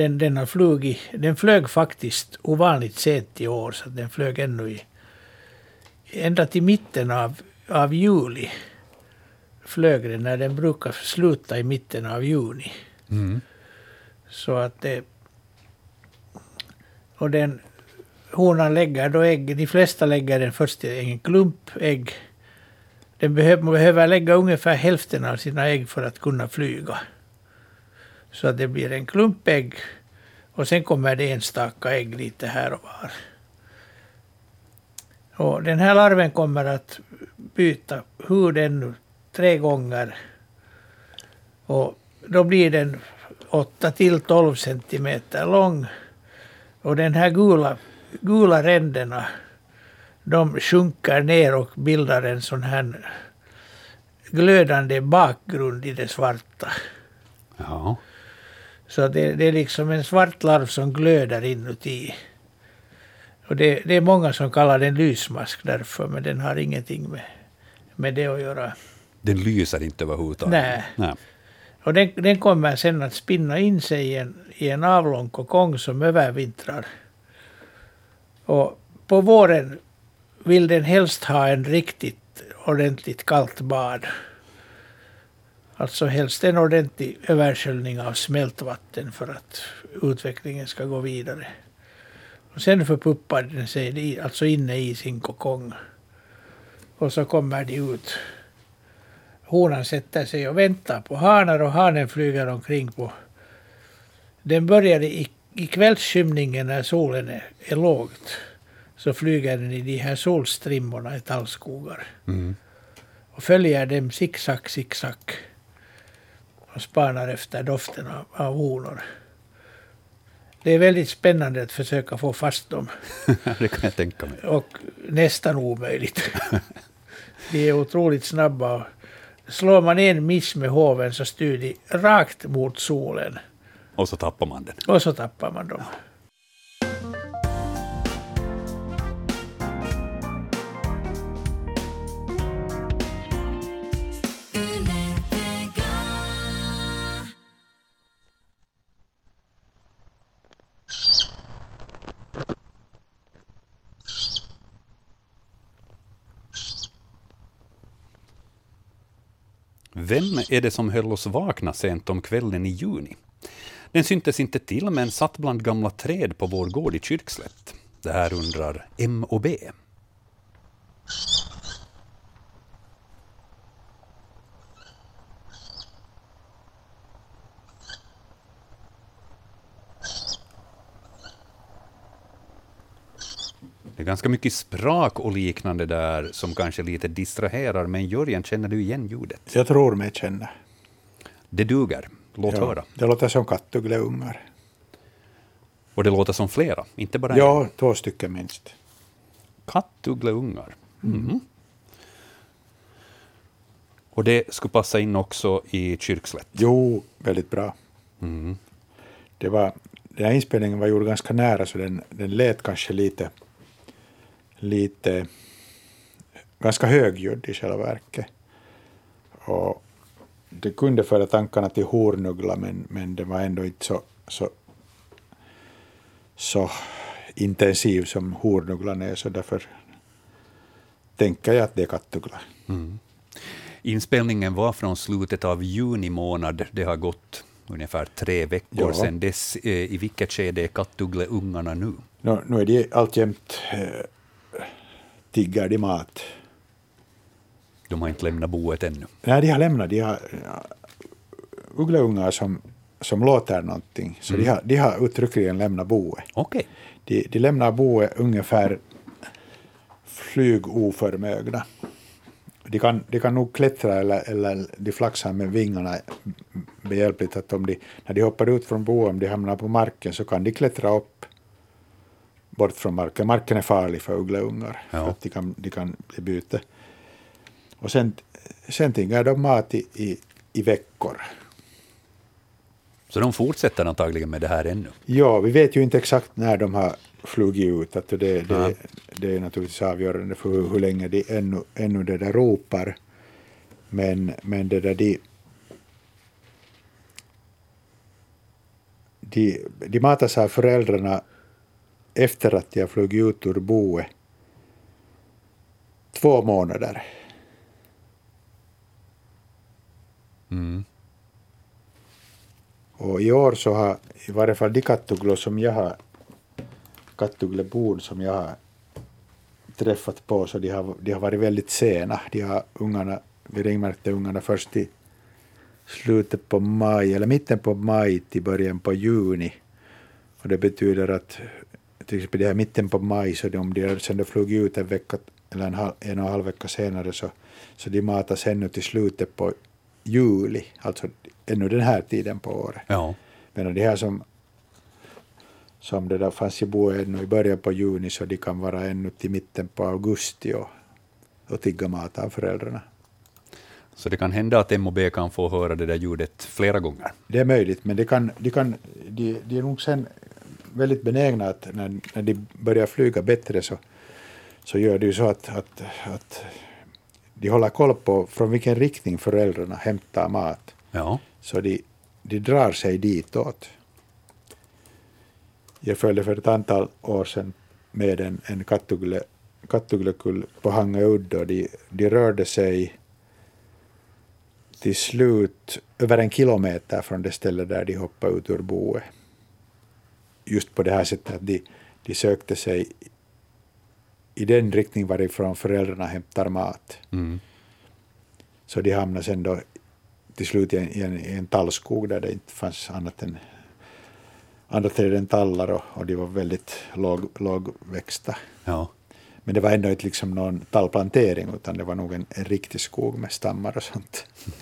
Den, den har flugit... Den flög faktiskt ovanligt sent i år, så den flög ännu i... Ända till mitten av, av juli flög den, när den brukar sluta i mitten av juni. Mm. Så att det... Och den... Honan lägger då ägg. De flesta lägger den först i en klump ägg. Den behöver, man behöver lägga ungefär hälften av sina ägg för att kunna flyga. Så att det blir en klump ägg. Och sen kommer det enstaka ägg lite här och var. Och den här larven kommer att byta hud ännu tre gånger. Och då blir den 8 till 12 centimeter lång. Och den här gula, gula ränderna de sjunker ner och bildar en sån här glödande bakgrund i det svarta. Ja. Så det, det är liksom en svart larv som glöder inuti. Och det, det är många som kallar den lysmask därför, men den har ingenting med, med det att göra. Den lyser inte överhuvudtaget? Nej. Nej. Och den, den kommer sen att spinna in sig i en, i en avlång kokong som övervintrar. Och på våren vill den helst ha en riktigt ordentligt kallt bad. Alltså helst en ordentlig översköljning av smältvatten för att utvecklingen ska gå vidare. Och sen förpuppar den sig alltså inne i sin kokong. Och så kommer de ut. Honan sätter sig och väntar på hanar och hanen flyger omkring på... Den börjar i, i kvällsskymningen när solen är, är lågt så flyger den i de här solstrimmorna i tallskogar. Mm. Och följer dem zigzag, zigzag. Och spanar efter doften av, av honor. Det är väldigt spännande att försöka få fast dem. det kan jag tänka mig. Och nästan omöjligt. de är otroligt snabba. Slår man en miss med hoven så styr de rakt mot solen. Och så tappar man den. Och så tappar man dem. Vem är det som höll oss vakna sent om kvällen i juni? Den syntes inte till, men satt bland gamla träd på vår gård i Kyrkslätt. Det här undrar M och B. Det är ganska mycket sprak och liknande där som kanske lite distraherar, men Jörgen, känner du igen ljudet? Jag tror mig känna. Det duger. Låt Ja, höra. Det låter som kattuggleungar. Och det låter som flera, inte bara en. Ja, två stycken minst. Kattuggleungar. Mhm. Och det skulle passa in också i Kyrkslätt. Jo, väldigt bra. Mm. Det var, den här inspelningen var gjord ganska nära så den, den lät kanske lite, lite ganska högljudd i själva verket. Och det kunde föra tankarna till hornuggla men, men det var ändå inte så, så, så intensiv som hornugglan är så därför tänker jag att det är kattuggla. Inspelningen var från slutet av juni månad. Det har gått ungefär tre veckor Ja. sedan dess. Eh, I vilket skede är kattuggleungarna nu? Nu, nu är de alltjämt tiggar de mat. De har inte lämnat boet ännu. Nej, de har lämnat. De har uggleungar som, som låter någonting. Så de, har, de har uttryckligen lämnat boet. Okej. De, de lämnar boet ungefär flygoförmögna. De kan, de kan nog klättra eller, eller de flaxar med vingarna behjälpligt. Att om de, när de hoppar ut från boet, om de hamnar på marken, så kan de klättra upp bort från marken. Marken är farlig för uggleungar, Ja. för att de kan, de kan bli byte. Och sen, sen tingar de mat i, i, i veckor. Så de fortsätter antagligen med det här ännu. Ja, vi vet ju inte exakt när de har flugit ut. Att det, det, Ja. det är naturligtvis avgörande för hur, hur länge de ännu, ännu det där ropar. Men, men det där de, de, de matas av föräldrarna efter att har flugit ut ur boet. Två månader. Mm. Och i år så har i varje fall de kattugglor som jag har, kattugglebon som jag har träffat på, så de har, de har varit väldigt sena. De har ungarna, vi ringmärkte ungarna först i slutet på maj, eller mitten på maj till början på juni. Och det betyder att till exempel det här mitten på maj, så de, om de sen då flugit ut en vecka eller en, halv, en och en halv vecka senare så, så de matas ännu till slutet på juli, alltså ännu den här tiden på året. Ja. Medan de här som, som det där fanns i boet ännu i början på juni så de kan vara ännu till mitten på augusti och, och tigga mat av föräldrarna. Så det kan hända att MOB kan få höra det där ljudet flera gånger. Det är möjligt, men det kan, de, kan, de, de är nog sen väldigt benägna att när, när de börjar flyga bättre så, så gör det ju så att, att, att de håller koll på från vilken riktning föräldrarna hämtar mat. Ja. Så de, de drar sig ditåt. Jag följde för ett antal år sedan med en, en kattugle, kattuglekull på Hangö udd och de, de rörde sig till slut över en kilometer från det ställe där de hoppade ut ur boet. Just på det här sättet att de, de sökte sig i den riktning varifrån föräldrarna hämtar mat. Mm. Så de hamnade sen då till slut i en, i en, i en tallskog där det inte fanns annat än andra träd än tallar och, och de var väldigt låg, lågväxta. Ja. Men det var ändå inte liksom någon tallplantering utan det var nog en, en riktig skog med stammar och sånt.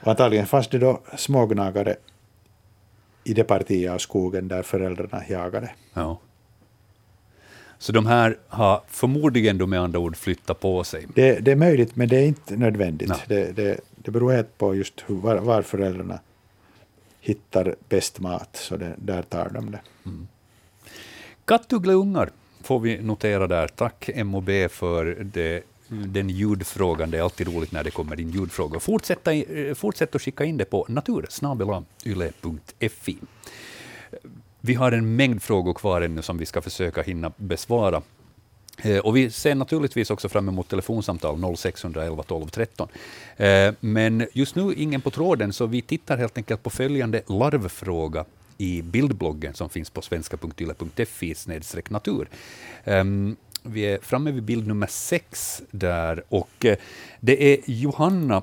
Och antagligen fanns det då smågnagare i det partiet av skogen där föräldrarna jagade. ja. Så de här har förmodligen då med andra ord flyttat på sig. Det, det är möjligt, men det är inte nödvändigt. Nej. Det, det, det beror helt på just hur, var, var föräldrarna hittar bäst mat, så det, där tar de det. Kattuggleungar får vi notera där. Tack MOB för det, den ljudfrågan. Det är alltid roligt när det kommer in ljudfrågor. Fortsätt, eh, fortsätt att skicka in det på natursnabelayle.fi. Vi har en mängd frågor kvar ännu som vi ska försöka hinna besvara. Eh, och vi ser naturligtvis också fram emot telefonsamtal 0611 12 13. Men just nu ingen på tråden, så vi tittar helt enkelt på följande larvfråga i bildbloggen som finns på svenska.yle.fi natur. Ehm, vi är framme vid bild nummer sex där och eh, det är Johanna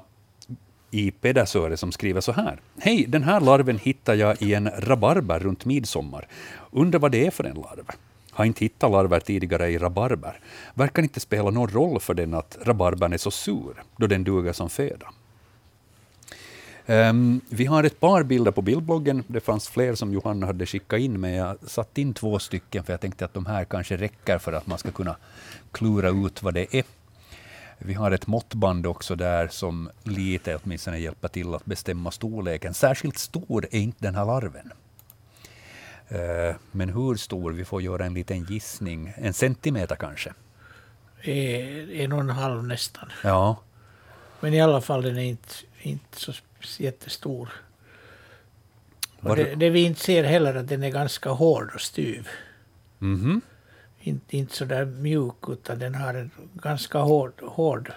i Pedersöre som skriver så här. Hej, den här larven hittar jag i en rabarber runt midsommar. Undrar vad det är för en larv? Har inte hittat larver tidigare i rabarber. Verkar inte spela någon roll för den att rabarbern är så sur, då den duger som föda. Ehm, vi har ett par bilder på bildbloggen. Det fanns fler som Johanna hade skickat in, men jag satt in två stycken, för jag tänkte att de här kanske räcker för att man ska kunna klura ut vad det är. Vi har ett måttband också där som lite åtminstone hjälper till att bestämma storleken. Särskilt stor är inte den här larven. Eh, Men hur stor? Vi får göra en liten gissning. En centimeter kanske? är en och en halv nästan. Ja. Men i alla fall den är inte, inte så jättestor. Och det, det vi inte ser heller att den är ganska hård och styv. Mhm. Inte, inte så där mjuk utan den har en ganska hård, hård,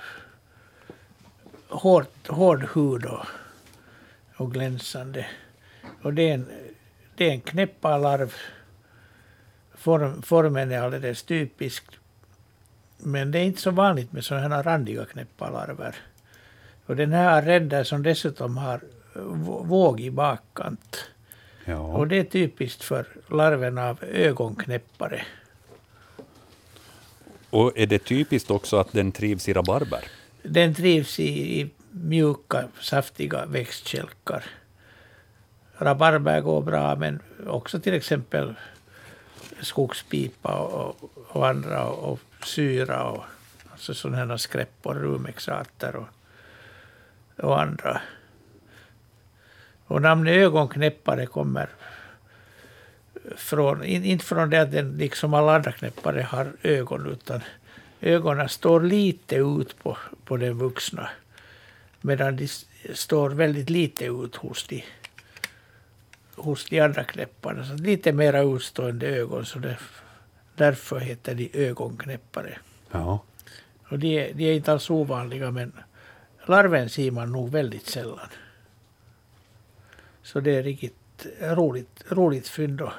hård, hård hud och, och glänsande. Och det är en, det är en knäppalarv. Form, formen är alldeles typisk. Men det är inte så vanligt med sådana här randiga knäppalarver. Och den här ränder som dessutom har vå- vågig bakkant. Ja. Och det är typiskt för larven av ögonknäppare. Och är det typiskt också att den trivs i rabarber? Den trivs i, i mjuka, saftiga växtkälkar. Rabarber går bra, men också till exempel skogspipa och, och andra, och, och syra och alltså sådana här skräppor, rumexater och, och andra. Och namnet ögonknäppare kommer från, in, inte från det att den liksom alla andra knäppare har ögon, utan ögonen står lite ut på, på den vuxna. Medan de står väldigt lite ut hos de, hos de andra knäpparna. Så lite mera utstående ögon, så det, därför heter de ögonknäppare. Ja. Och de, är- de är inte alls ovanliga, men larven ser man nog väldigt sällan. Så det är riktigt roligt, roligt fynd. Och,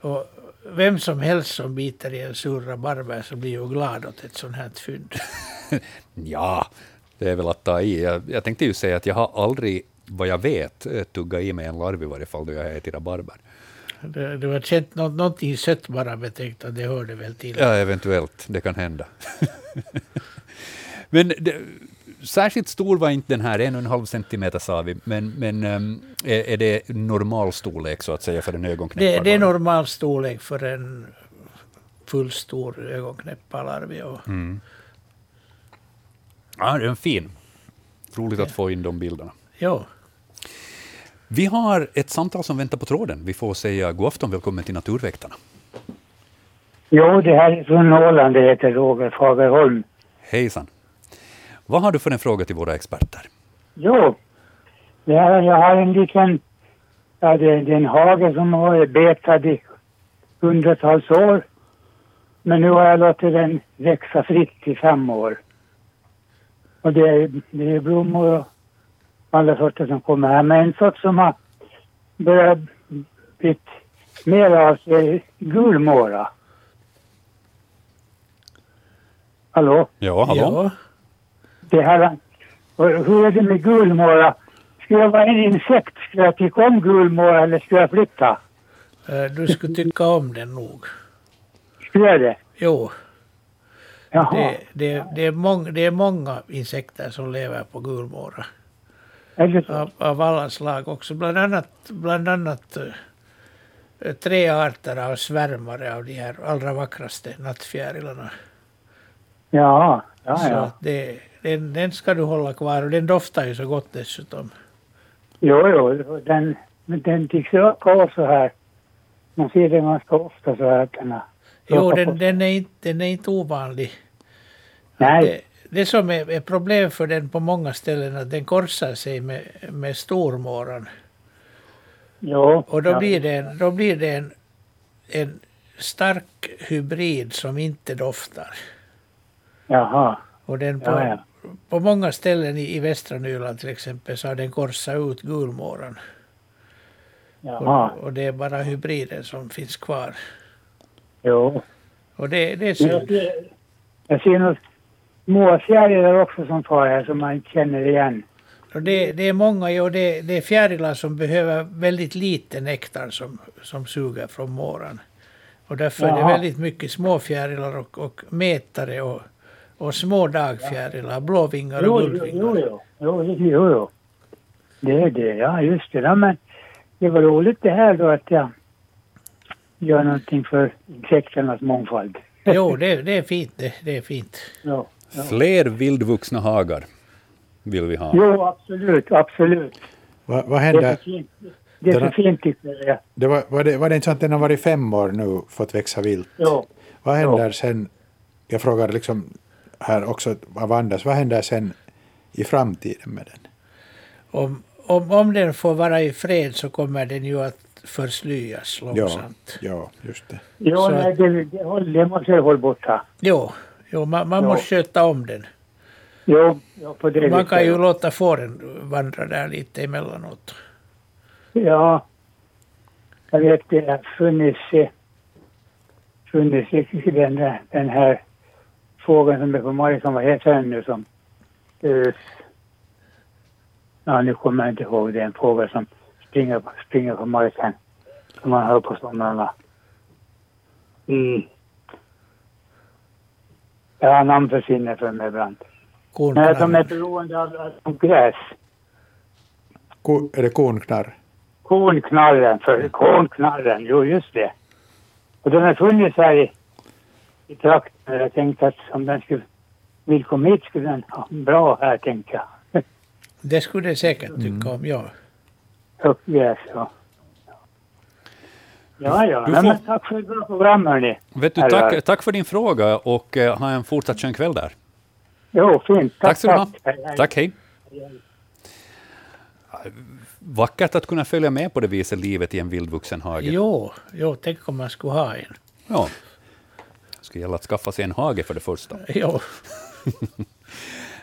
och vem som helst som biter i en sur rabarber så blir ju glad åt ett sånt här fynd. Ja, det är väl att ta i. Jag, jag tänkte ju säga att jag har aldrig, vad jag vet, tuggat i mig en larv i varje fall då jag ätit rabarber. Du, du har känt nå, någonting sött bara betänkt att det hörde väl till. Ja, eventuellt. Det kan hända. men det, särskilt stor var inte den här, en och en halv centimeter sa vi, men, men um, är, är, det normal storlek så att säga för en ögonknäpparlarv? Det, det är normal storlek för en fullstor ögonknäpparlarv. Ja. Mm. Ja, det är en fin. Roligt att få in de bilderna. Ja. Vi har ett samtal som väntar på tråden. Vi får säga god afton, välkommen till Naturväktarna. Jo, det här är från Åland, det heter Roger Fagerholm. Hejsan. Vad har du för en fråga till våra experter? Jo, det här, jag har en liten, ja det, det är en hage som har varit betad i hundratals år. Men nu har jag låtit den växa fritt i fem år. Och det är, det är blommor och alla sorter som kommer här. Men en sort som har börjat bli mer av sig är gulmåra. Hallå? Ja, hallå? Ja. Det här, hur är det med gulmåra? Skulle jag vara en insekt, skulle jag tycka om gulmåra eller skulle jag flytta? Eh, Du skulle tycka om den nog. Skulle jag det? Jo, Jaha. det, det, det, är mång, det är många insekter som lever på gulmåra. Så? Av, av alla slag också. Bland annat, bland annat eh, tre arter av svärmare av de här allra vackraste nattfjärilarna. Ja, ja, Så ja. att det, den, den ska du hålla kvar och den doftar ju så gott dessutom. Jo, jo, den, den tycks öka så här. Man ser den ganska ofta så här att den har Jo, den, den, är inte, den är inte ovanlig. Nej. Det, det som är, är problem för den på många ställen är att den korsar sig med, med stormåran. Jo. Och då ja. blir det, en, då blir det en, en stark hybrid som inte doftar. Jaha. Och den på, Ja, ja. På många ställen i, i västra Nyland till exempel så har den korsat ut gulmåran. Jaha. Och, och det är bara hybriden som finns kvar. Jo. Och det, det är Jag synd. ser, jag ser något småfjärilar också som far här som man inte känner igen. Och det, det är många, ja, det, det är fjärilar som behöver väldigt lite nektar som, som suger från måran. Och därför är det Jaha. väldigt mycket småfjärilar och, och metare och, och små dagfjärilar, blåvingar och Jo, jo, guldvingar. jo, jo. Jo, jo, jo, jo. Det är det, ja just det. Ja, men det var roligt det här då att jag gör någonting för insekternas mångfald. Jo, det, det är fint. Det, det är fint. Ja. Ja. Fler vildvuxna hagar vill vi ha. Jo, absolut, absolut. Vad, vad Det är händer? det är här- fint tycker jag. Det var, var, det, var det inte så att den har varit fem år nu, fått växa vilt? Jo. Vad händer sen? Jag frågar liksom här också av Anders, vad händer sen i framtiden med den? Om, om, om den får vara i fred så kommer den ju att förslyas Ja, långsamt. ja, just det. Jo, Så- nej, det, det, det måste jag hålla borta. Jo, jo man, man Ja. måste sköta om den. Jo, jo på det Man kan ju låta fåren vandra där lite emellanåt. Ja. Jag vet det har funnits, funnits i den, där- den här fågeln som är på marken, vad heter den nu som... Uh, ja, nu kommer jag inte ihåg. Det är en fågel som springer, springer på marken. Som man hör på somrarna. Mm. Jag har namn försvinner för mig ibland. Nej, de är Kornknarr. beroende av, av gräs. Ko, är det kornknarr? Kornknarren, för kornknarren, jo just det. Och den har funnits här i, i trakten. Jag tänkte att om den skulle vill komma hit skulle den ha bra här tänkte jag. Det skulle det säkert Mm. tycka om, ja. Uppgräs ja. Ja, ja. Nej, får- men tack för ett bra program hörni. Vet du, tack, tack för din fråga och eh, ha en fortsatt skön kväll där. Jo, fint. Tack, Tack, du ha. Hej, hej. Tack, hej. Vackert att kunna följa med på det viset livet i en vildvuxen hage. Jo, jo, tänk om man skulle ha en. Ja. Det ska gälla att skaffa sig en hage för det första. Jo,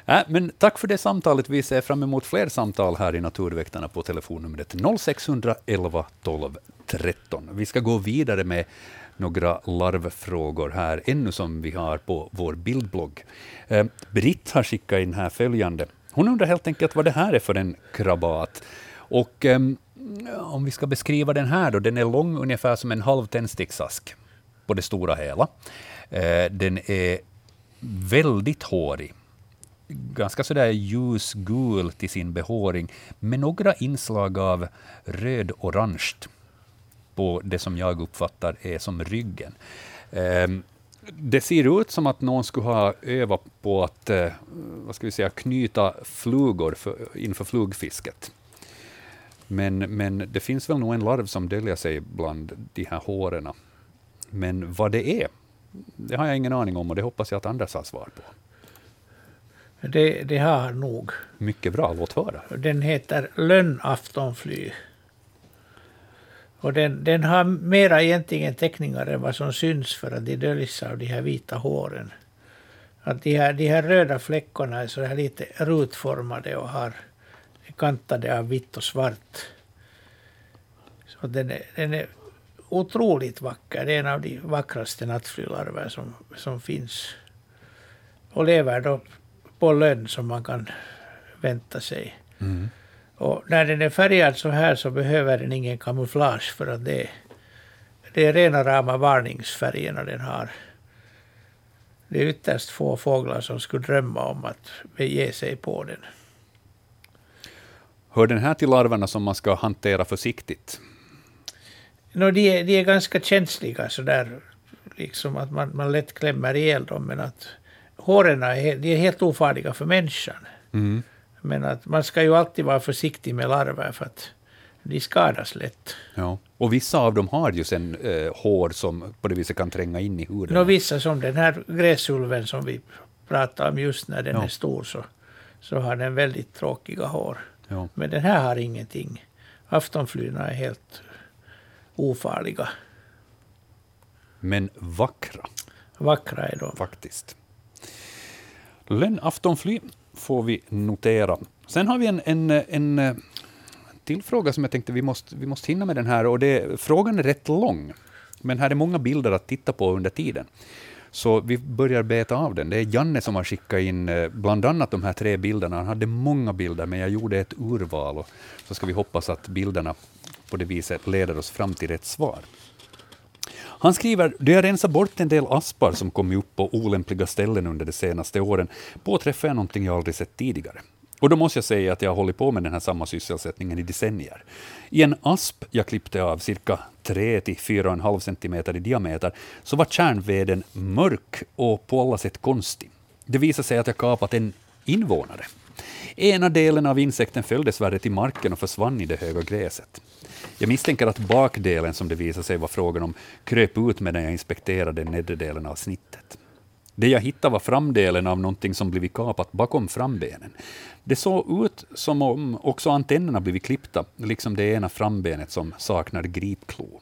Äh, men tack för det samtalet. Vi ser fram emot fler samtal här i Naturväktarna på telefonnumret 0611 12 13. Vi ska gå vidare med några larvfrågor här, ännu som vi har på vår bildblogg. Eh, Britt har skickat in här följande. Hon undrar helt enkelt vad det här är för en krabat. Och ehm, om vi ska beskriva den här då, den är lång ungefär som en halv tändsticksask på det stora hela. Eh, den är väldigt hårig. Ganska sådär ljusgul till sin behåring, med några inslag av röd-orange på det som jag uppfattar är som ryggen. Ehm, det ser ut som att någon skulle ha övat på att eh, vad ska vi säga, knyta flugor för, inför flugfisket. Men, men det finns väl nog en larv som döljer sig bland de här håren. Men vad det är, det har jag ingen aning om och det hoppas jag att Anders har svar på. Det, det har han nog. Mycket bra, låt höra. Den heter lönnaftonfly. Och den, den har mera egentligen teckningar än vad som syns för att de döljs av de här vita håren. Att de här, de här röda fläckarna är så här lite rutformade och har kantade av vitt och svart. Så den är, den är otroligt vacker. Det är en av de vackraste nattflylarver som, som finns. Och lever då på lönn som man kan vänta sig. Mm. Och när den är färgad så här så behöver den ingen kamouflage för att det, det är rena rama varningsfärgerna den har. Det är ytterst få fåglar som skulle drömma om att bege sig på den. Hör den här till larverna som man ska hantera försiktigt? No, de, är, de är ganska känsliga sådär, liksom att man, man lätt klämmer ihjäl dem, men att håren är, de är helt ofarliga för människan. Mm. Men att man ska ju alltid vara försiktig med larver för att de skadas lätt. Ja. Och vissa av dem har ju sen eh, hår som på det viset kan tränga in i huden. Nå, vissa som den här gräsulven som vi pratade om just när den Ja. är stor så, så har den väldigt tråkiga hår. Ja. Men den här har ingenting. Aftonflyna är helt ofarliga. Men vackra, Vackra är de. faktiskt. Lönnaftonfly får vi notera. Sen har vi en, en, en eh, till fråga som jag tänkte vi måste, vi måste hinna med den här. Och det, frågan är rätt lång, men här är många bilder att titta på under tiden. Så vi börjar beta av den. Det är Janne som har skickat in eh, bland annat de här tre bilderna. Han hade många bilder, men jag gjorde ett urval. Och så ska vi hoppas att bilderna på det viset leder oss fram till rätt svar. Han skriver, då jag rensar bort en del aspar som kommit upp på olämpliga ställen under de senaste åren, påträffar jag någonting jag aldrig sett tidigare. Och då måste jag säga att jag har hållit på med den här samma sysselsättningen i decennier. I en asp jag klippte av cirka 3-4,5 cm i diameter så var kärnveden mörk och på alla sätt konstig. Det visade sig att jag kapat en invånare. Ena delen av insekten föll dessvärre till marken och försvann i det höga gräset. Jag misstänker att bakdelen, som det visade sig vara frågan om, kröp ut medan jag inspekterade nedre delen av snittet. Det jag hittade var framdelen av någonting som blivit kapat bakom frambenen. Det såg ut som om också antennerna blivit klippta, liksom det ena frambenet som saknar gripklo.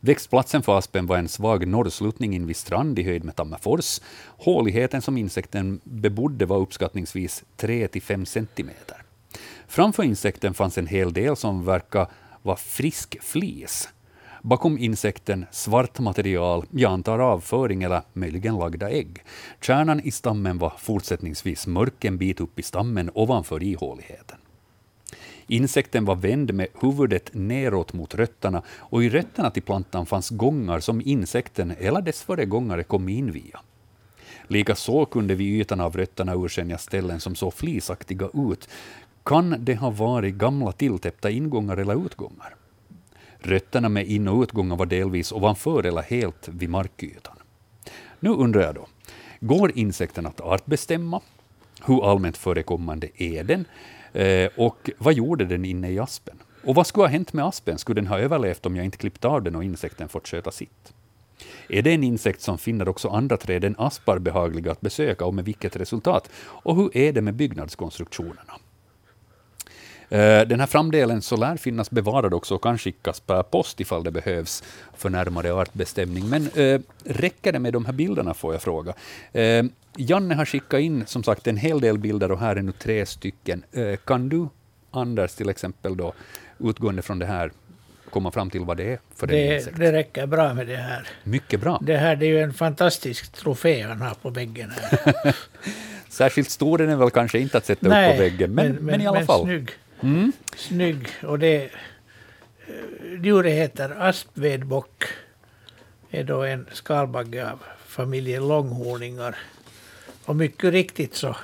Växtplatsen för aspen var en svag norrsluttning invid strand i höjd med Tammerfors. Håligheten som insekten bebodde var uppskattningsvis 3-5 centimeter. Framför insekten fanns en hel del som verkar vara frisk flis. Bakom insekten svart material, jag antar avföring eller möjligen lagda ägg. Kärnan i stammen var fortsättningsvis mörk en bit upp i stammen ovanför ihåligheten. Insekten var vänd med huvudet neråt mot rötterna och i rötterna till plantan fanns gångar som insekten eller dess föregångare kom in via. Likaså kunde vid ytan av rötterna urskilja ställen som såg flisaktiga ut. Kan det ha varit gamla tilltäppta ingångar eller utgångar? Rötterna med in och utgångar var delvis ovanför eller helt vid markytan. Nu undrar jag då, går insekten att artbestämma? Hur allmänt förekommande är den? Eh, och vad gjorde den inne i aspen? Och vad skulle ha hänt med aspen? Skulle den ha överlevt om jag inte klippt av den och insekten fått sköta sitt? Är det en insekt som finner också andra träd än aspar behagliga att besöka och med vilket resultat? Och hur är det med byggnadskonstruktionerna? Eh, Den här framdelen så lär finnas bevarad också och kan skickas per post ifall det behövs för närmare artbestämning. Men eh, räcker det med de här bilderna får jag fråga. Eh, Janne har skickat in som sagt en hel del bilder och här är nu tre stycken. Kan du, Anders till exempel, då, utgående från det här, komma fram till vad det är för Det, insekt? det räcker bra med det här. Mycket bra. Det här det är ju en fantastisk trofé han har på väggen här. Särskilt stor är den väl kanske inte att sätta upp på väggen, men, men, i alla men fall. Snygg. Mm. snygg. Och det eh, djuret heter aspvedbock. är då en skalbagge av familjen långhorningar. Och mycket riktigt så,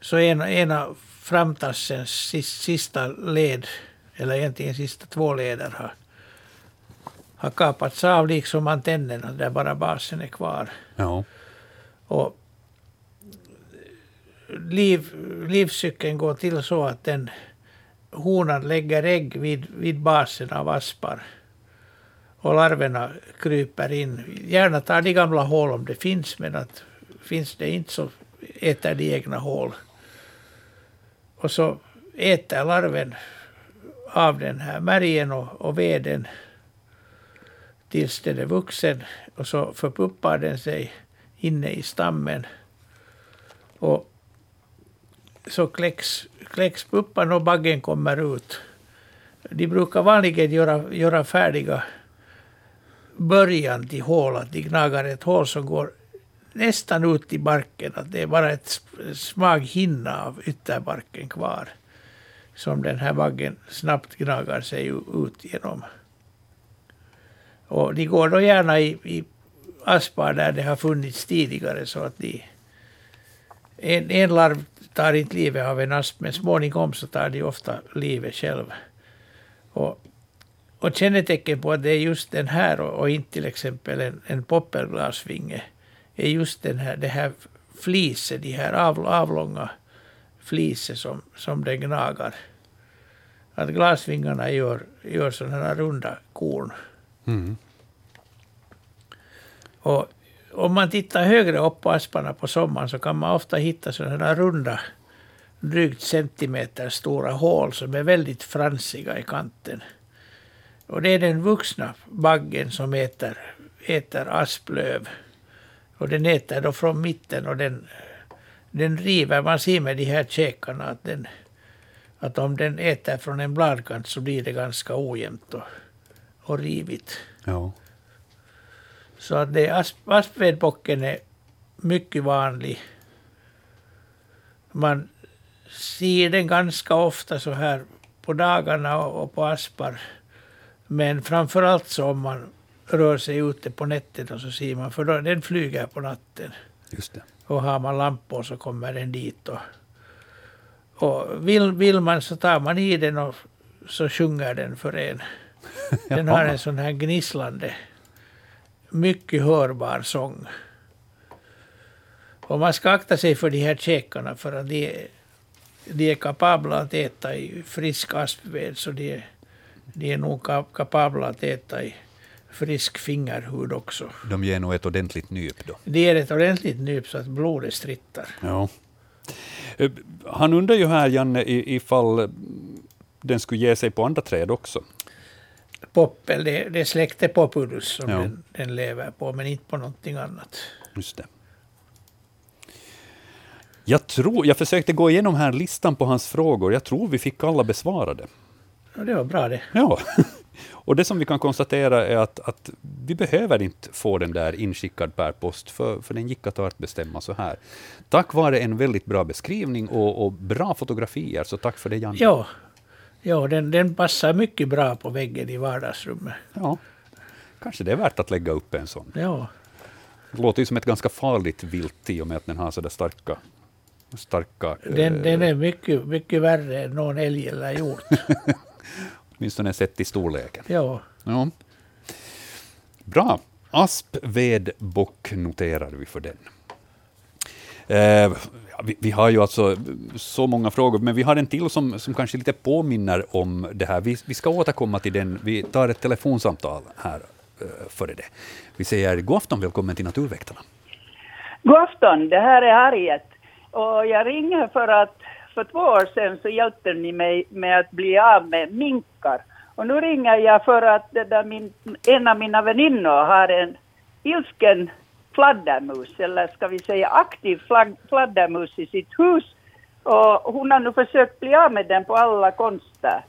så en, av framtassens sis- sista led, eller egentligen sista två leder har, har kapats av liksom antennerna där bara basen är kvar. Ja. Och liv, livscykeln går till så att den honan lägger ägg vid, vid basen av aspar. Och larverna kryper in. Gärna tar de gamla hål om det finns, men att finns det inte så äter de egna hål. Och så äter larven av den här märgen och, och veden tills den är vuxen. Och så förpuppar den sig inne i stammen. Och så kläcks, kläcks puppan och baggen kommer ut. De brukar vanligen göra, göra färdiga början till hål, att de gnagar ett hål som går nästan ut i barken. Att det är bara ett smag hinna av ytterbarken kvar. Som den här baggen snabbt gnagar sig ut genom. Och de går då gärna i, i aspar där det har funnits tidigare så att de en, en larv tar inte livet av en asp, men småningom så tar de ofta livet själv. Och, och kännetecken på att det är just den här och, och inte till exempel en, en poppelglasvinge är just den här, det här fliset, de här av, avlånga fliset som, som den gnagar. Att glasvingarna gör, gör sådana här runda korn. Mm. Och om man tittar högre upp på asparna på sommaren så kan man ofta hitta sådana runda, drygt centimeter stora hål som är väldigt fransiga i kanten. Och det är den vuxna baggen som äter, äter asplöv. Och den äter då från mitten och den, den river, man ser med de här käkarna att, den, att om den äter från en bladkant så blir det ganska ojämnt och, och rivigt. Ja. Så att det, asp, aspvedbocken är mycket vanlig. Man ser den ganska ofta så här på dagarna och, på aspar. Men framförallt så om man rör sig ute på nätterna så ser man, för då, den flyger på natten. Just det. Och har man lampor så kommer den dit. Och, och vill, vill man så tar man i den och så sjunger den för en. Den har en sån här gnisslande, mycket hörbar sång. Och man ska akta sig för de här käkarna för att de, de är kapabla att äta i frisk aspved så de, är- de är nog ka- kapabla att äta i frisk fingerhud också. De ger nog ett ordentligt nyp då. Det är ett ordentligt nyp så att blodet strittar. Ja. Eh, Han undrar ju här, Janne, ifall den skulle ge sig på andra träd också. Poppel, det, det är släktet Populus som Ja. den, den lever på, men inte på någonting annat. Just det. Jag, tror, jag försökte gå igenom här listan på hans frågor. Jag tror vi fick alla besvarade. Och det var bra det. Ja. Och det som vi kan konstatera är att, att vi behöver inte få den där inskickad per post, för, för den gick att ta att bestämma så här. Tack vare en väldigt bra beskrivning och, och bra fotografier, så tack för det Janne. Ja, ja den, den passar mycket bra på väggen i vardagsrummet. Ja. Kanske det är värt att lägga upp en sån. Ja, Det låter ju som ett ganska farligt vilt i och med att den har så där starka... starka den, eh, den är mycket, mycket värre än någon älg eller hjort. Åtminstone sett i storleken. Ja, Ja. Bra. Aspvedbock noterar vi för den. Eh, vi, vi har ju alltså så många frågor, men vi har en till som, som kanske lite påminner om det här. Vi, vi ska återkomma till den. Vi tar ett telefonsamtal här eh, före det. Vi säger god afton, välkommen till Naturväktarna. God afton, det här är Harriet. Och jag ringer för att för två år sedan så hjälpte ni mig med att bli av med minkar. Och nu ringer jag för att det där min, en av mina väninnor har en ilsken fladdermus, eller ska vi säga aktiv fladdermus i sitt hus. Och hon har nu försökt bli av med den på alla konster.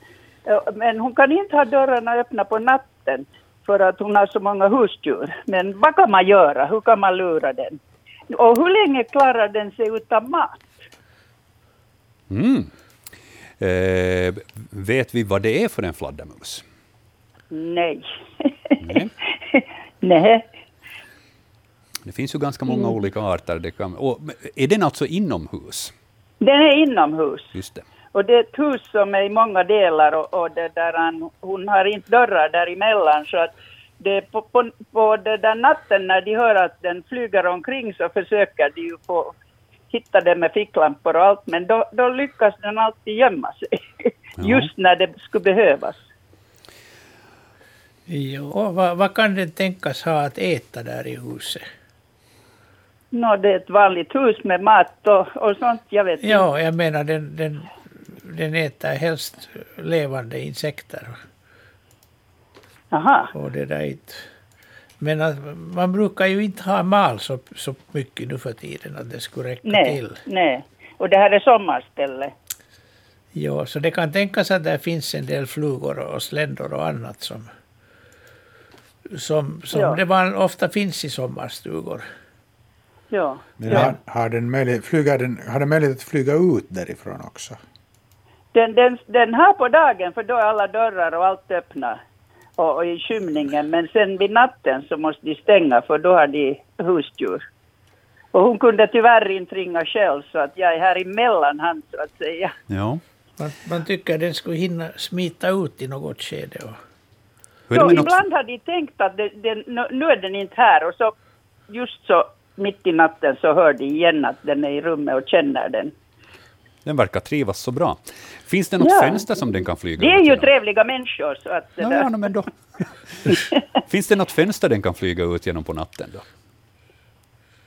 Eh, Men hon kan inte ha dörrarna öppna på natten för att hon har så många husdjur. Men vad kan man göra? Hur kan man lura den? Och hur länge klarar den sig utan mat? Mm. Eh, vet vi vad det är för en fladdermus? Nej. Nej. Nej. Det finns ju ganska många olika arter. Det kan, och, är den alltså inomhus? Den är inomhus. Just det. Och det är ett hus som är i många delar och, och det där han, hon har inte dörrar däremellan så att det på, på, på den där natten när de hör att den flyger omkring så försöker de ju få hitta den med ficklampor och allt men då, då lyckas den alltid gömma sig. Ja. Just när det skulle behövas. Jo, vad, vad kan den tänkas ha att äta där i huset? Nå, det är ett vanligt hus med mat och, och sånt, jag vet inte. Ja, jag menar den, den, den äter helst levande insekter. Aha. Och det där inte. Men att man brukar ju inte ha mal så, så mycket nu för tiden att det skulle räcka Nej, till. nej. Och det här är sommarställe. Jo, så det kan tänkas att det finns en del flugor och sländor och annat som, som, som Ja. det var, ofta finns i sommarstugor. Ja. Men ja. har, har, den möjlighet, flyger den, har den möjlighet att flyga ut därifrån också? Den, den, den har på dagen för då är alla dörrar och allt öppna och, och i skymningen men sen vid natten så måste de stänga för då har de husdjur. Och hon kunde tyvärr inte ringa själv så att jag är här emellan han så att säga. Ja. Man, man tycker den skulle hinna smita ut i något skede. Och, det Så ibland har de tänkt att det, den, nu- nu är den inte här och så just så mitt i natten så hör de igen att den är i rummet och känner den. den verkar trivas så bra. Finns det något Ja. fönster som den kan flyga De är ut ju genom? trevliga människor så att det Ja, ja, men då. Finns det något fönster den kan flyga ut genom på natten? Då?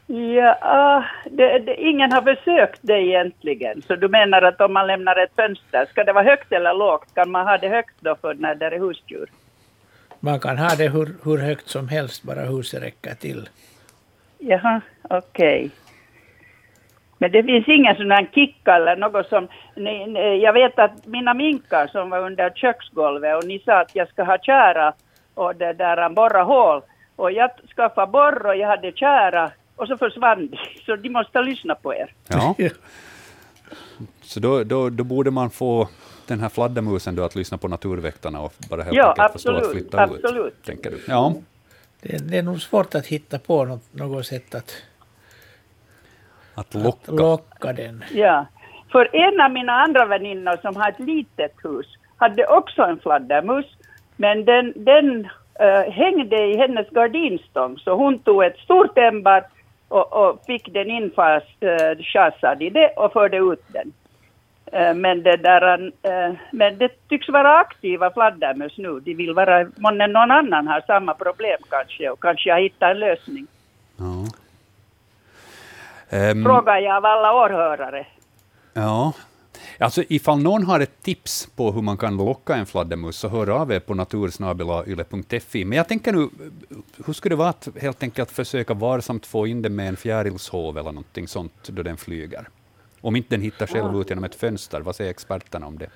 Ja, ah, det, det, ingen har försökt det egentligen. Så du menar att om man lämnar ett fönster, ska det vara högt eller lågt? Kan man ha det högt då för när det är husdjur? man kan ha det hur, hur högt som helst, bara huset räcker till. Jaha, okej. Men det finns ingen sån här kicka eller något som... Ni, ni, jag vet att mina minkar som var under köksgolvet och ni sa att jag ska ha kära och det där borra hål. Och jag skaffade borr och jag hade kära och så försvann de. Så de måste lyssna på er. Ja, så då, då, då borde man få den här fladdermusen då att lyssna på Naturväktarna och bara helt Ja, enkelt förstå att absolut, flytta absolut. ut. Tänker du? Ja, Det, det är nog svårt att hitta på något, något sätt att att locka. locka den. Ja, för en av mina andra väninnor som har ett litet hus hade också en fladdermus, men den, den eh, hängde i hennes gardinstång, så hon tog ett stort ämbar och, och fick den infast, uh, tjasade i det och förde ut den. Eh, men, det där, eh, men det tycks vara aktiva fladdermöss nu. De vill vara, månne någon annan har samma problem kanske och kanske jag hittar en lösning. Ja. Ehm, Frågar jag av alla åhörare. Ja. Alltså, ifall någon har ett tips på hur man kan locka en fladdermus, så hör av er på natursnabelayle.fi. Men jag tänker nu, hur skulle det vara att helt enkelt försöka varsamt få in den med en fjärilshov eller någonting sånt då den flyger? Om inte den hittar själv ut genom ett fönster, vad säger experterna om det?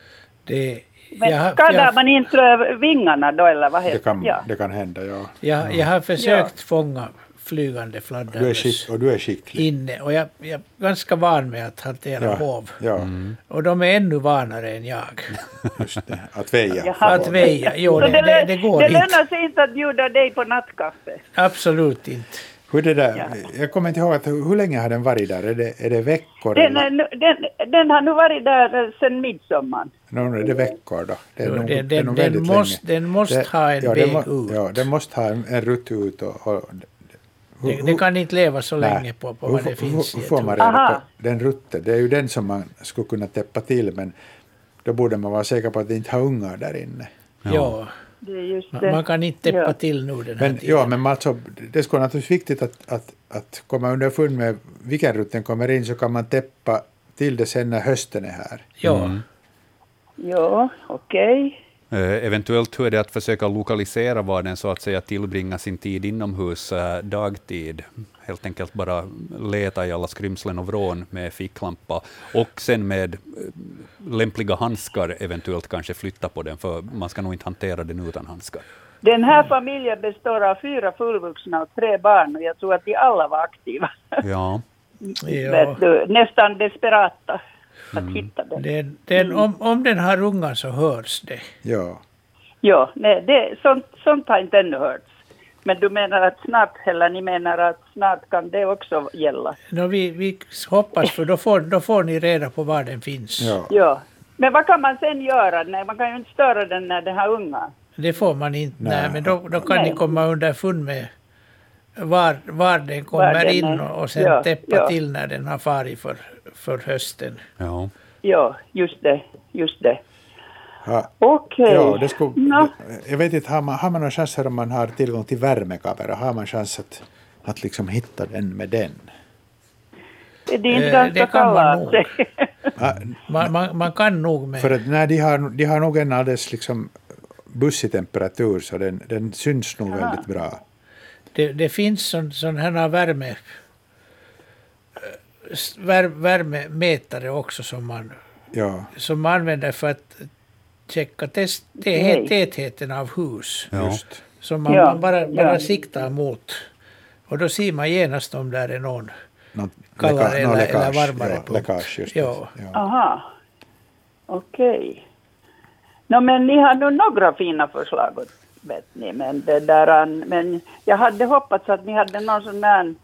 Det, Men jag, skadar jag, man inte vingarna då eller vad heter Det kan, ja. det kan hända, ja. jag, jag har försökt fånga flygande fladdermöss och du är skicklig. inne och jag, jag är ganska van med att hantera Ja, hov. ja Och de är ännu vanare än jag. just det. Att väja. Att väja, jo det, det, det, det går det inte. lönar sig inte att bjuda dig på nattkaffe. Absolut inte. Hur det där, Ja. Jag kommer inte ihåg, att, hur länge har den varit där? Är det, är det veckor? Den, eller? den, den har nu varit där eh, sedan midsommar. No, är det veckor då? Det är Jo, nog- den- det är den- nog den väldigt måste- den ha en ja, väg den må- ut. Ja, den måste ha en, en rutt ut. Och, och, hur- Det, det kan inte leva så nej. länge på, på Hur vad det finns hur, hur får man reda på den rutten? Det är ju den som man skulle kunna täppa till, men då borde man vara säker på att det inte har ungar där inne. Ja, Det är just man, det. man kan inte täppa Ja. till nu den här Men, tiden. ja, men alltså, det skulle naturligtvis viktigt att, att, att komma underfund med vilken rutt den kommer in så kan man täppa till det sen när hösten är här. ja. Ja, okej. Eh, eventuellt hur är det att försöka lokalisera var den så att säga tillbringar sin tid inomhus eh, dagtid. Helt enkelt bara leta i alla skrymslen och vrån med ficklampa och sen med eh, lämpliga handskar eventuellt kanske flytta på den, för man ska nog inte hantera den utan handskar. Den här familjen består av fyra fullvuxna och tre barn och jag tror att de alla var aktiva. Ja, Ja. Nästan desperata. Att hitta den. Den, den, om, om den har ungar så hörs det. Ja. Ja, nej, det, sånt, sånt har inte ännu hörts. Men du menar att snart, eller ni menar att snart kan det också gälla? Nå, vi, vi hoppas, för då får, då får ni reda på var den finns. ja. Ja. Men vad kan man sen göra? Nej, man kan ju inte störa den när den har ungar. Det får man inte. Nej, Nej. men då, då kan Nej. ni komma underfund med var, var den kommer den in är. och, och sen Ja, täppa ja. till när den har farit för, för hösten. Ja. Ja, just det, just det. Okej. ja, det skulle, Nå, Jag vet inte, har man, har man någon chans här om man har tillgång till värmekamera? Har man chans att, att liksom hitta den med den? är det inte Eh, ganska det kan man Man, man, man kan nog med... För att nej, de, har, de har nog en alldeles liksom bussig temperatur så den, den syns nog väldigt bra. Det, det finns sån, sån här värme, vär, värmemätare också som man, Ja, som man använder för att checka test, tätheten av hus. Ja. just. Som man, Ja, bara, bara ja. siktar mot. Och då ser man genast om där är någon Något kallare nå eller, eller läckage, varmare ja, punkt. läckage. Ja. Ja. Aha. Okej. Nå, men ni har nog några fina förslag, åt- vet ni. Men, det där, men jag hade hoppats att ni hade någon sån där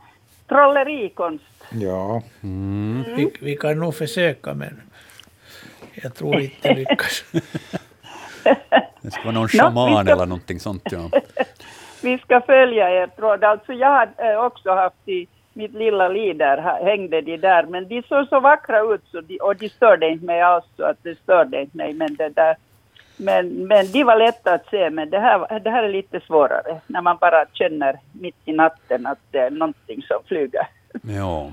trollerikonst. ja. Vi, vi kan nog försöka men jag tror inte det lyckas. Det ska vara någon vi shaman ska- eller någonting sånt. Ja. Vi ska följa er tråd. Alltså jag har eh, också haft i mitt lilla liv där, hängde de där. Men de såg så vackra ut så de, och de störde inte mig alls. Så att det störde inte mig. Men, det där, men, men de var lätta att se. Men det här, det här är lite svårare. När man bara känner mitt i natten att det är någonting som flyger. Ja.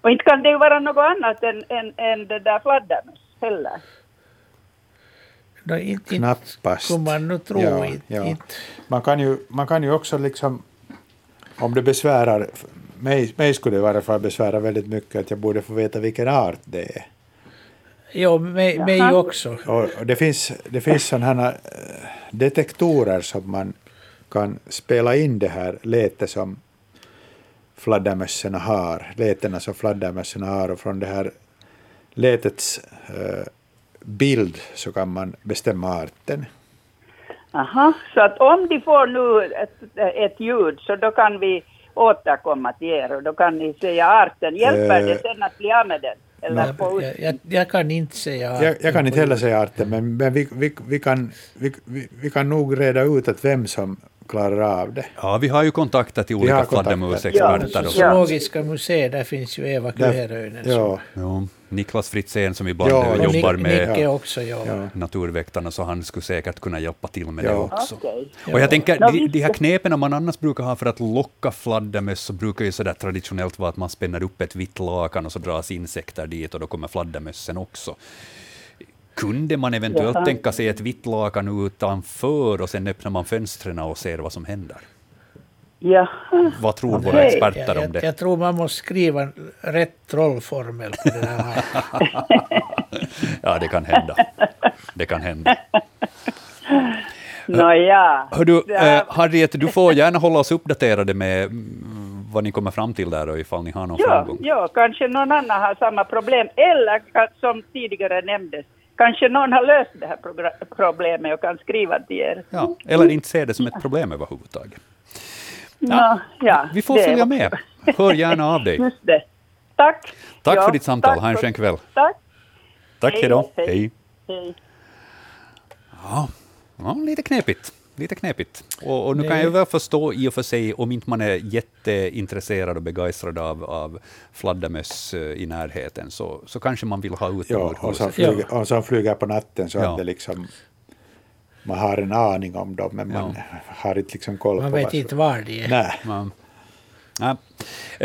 Och inte kan det ju vara något annat än, än, än det där fladdermöss heller. Då, inte, inte Knappast. skulle man nu tro. Ja, inte, ja. inte. Man, kan ju, man kan ju också liksom, om det besvärar, mig, mig skulle det i varje fall besvära väldigt mycket att jag borde få veta vilken art det är. Jo, mig, mig också. Och, det finns, det finns sådana här eh, detektorer som man kan spela in det här lätet som fladdermössorna har, lätena som fladdermössorna har och från det här lätets eh, bild så kan man bestämma arten. Aha, så att om de får nu ett, ett ljud så då kan vi återkomma till er och då kan ni säga arten. Hjälper Eh, det sen att bli av med den? Eller få ut? Jag, jag, jag kan inte säga. Jag, jag kan inte heller säga arten, men, men vi, vi, vi, kan, vi, vi, vi kan nog reda ut att vem som klarar av det. ja, vi har ju kontakter till olika fladdermusexperter. Ja. Zoologiska museet, där finns ju Eva Kyheröinen. Ja, Ja, Niklas Fritzén som ibland Ja, jobbar Nick, med Nicke också, ja. naturväktarna, så han skulle säkert kunna hjälpa till med Ja. det också. Okej. Och jag tänker, de, de här knepen man annars brukar ha för att locka fladdermöss, så brukar ju sådär traditionellt vara att man spänner upp ett vitt lakan och så dras insekter dit och då kommer fladdermössen också. Kunde man eventuellt tänka sig ett vitt lakan utanför och sen öppnar man fönstren och ser vad som händer? Jaha. Vad tror våra experter Jag, om jag, det? jag tror man måste skriva rätt trollformel på det. Ja, det kan hända. Det kan hända. Nåja. Hördu, eh, Harriet, du får gärna hålla oss uppdaterade med mm, vad ni kommer fram till där och ifall ni har någon Ja, framgång. ja, kanske någon annan har samma problem. Eller ka- som tidigare nämndes, kanske någon har löst det här problemet och kan skriva till er. Ja, eller inte se det som ett problem överhuvudtaget. Ja, ja, Vi får följa också. med. Hör gärna av dig. Just det. Tack. Tack Ja, för ditt samtal. Ha en skön kväll. Tack. Tack, Hej, hej då. hej. Hej. Hej. Ja, ja, lite knepigt. Lite knepigt. Och, och nu Det- kan jag väl förstå i och för sig, om inte man är jätteintresserad och begeistrad av, av fladdermöss eh, i närheten, så, så kanske man vill ha ut ja och, så huset. flyger, och flyger på natten så Ja. att det liksom, man har en aning om dem, men man har inte liksom koll Man på vet vad inte som... var de är. Nej. Ja. Ja.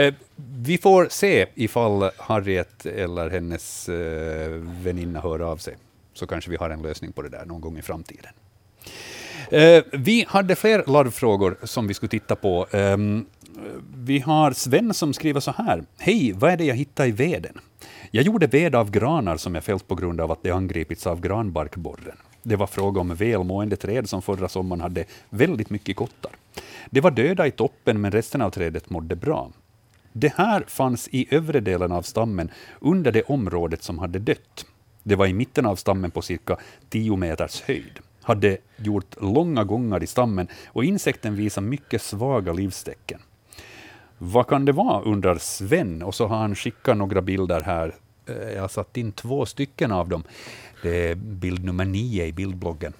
Eh, Vi får se ifall Harriet eller hennes eh, väninna hör av sig. Så kanske vi har en lösning på det där någon gång i framtiden. Eh, Vi hade fler larvfrågor som vi skulle titta på. Eh, Vi har Sven som skriver så här. Hej, vad är det jag hittade i veden? Jag gjorde ved av granar som jag fällt på grund av att det angripits av granbarkborren. Det var fråga om välmående träd som förra sommaren hade väldigt mycket kottar. Det var döda i toppen, men resten av trädet mådde bra. Det här fanns i övre delen av stammen under det området som hade dött. Det var i mitten av stammen på cirka 10 meters höjd. Hade gjort långa gångar i stammen och insekten visar mycket svaga livstecken. Vad kan det vara, undrar Sven, och så har han skickat några bilder här. Eh, jag har satt in två stycken av dem. Det är bild nummer nio i bildbloggen.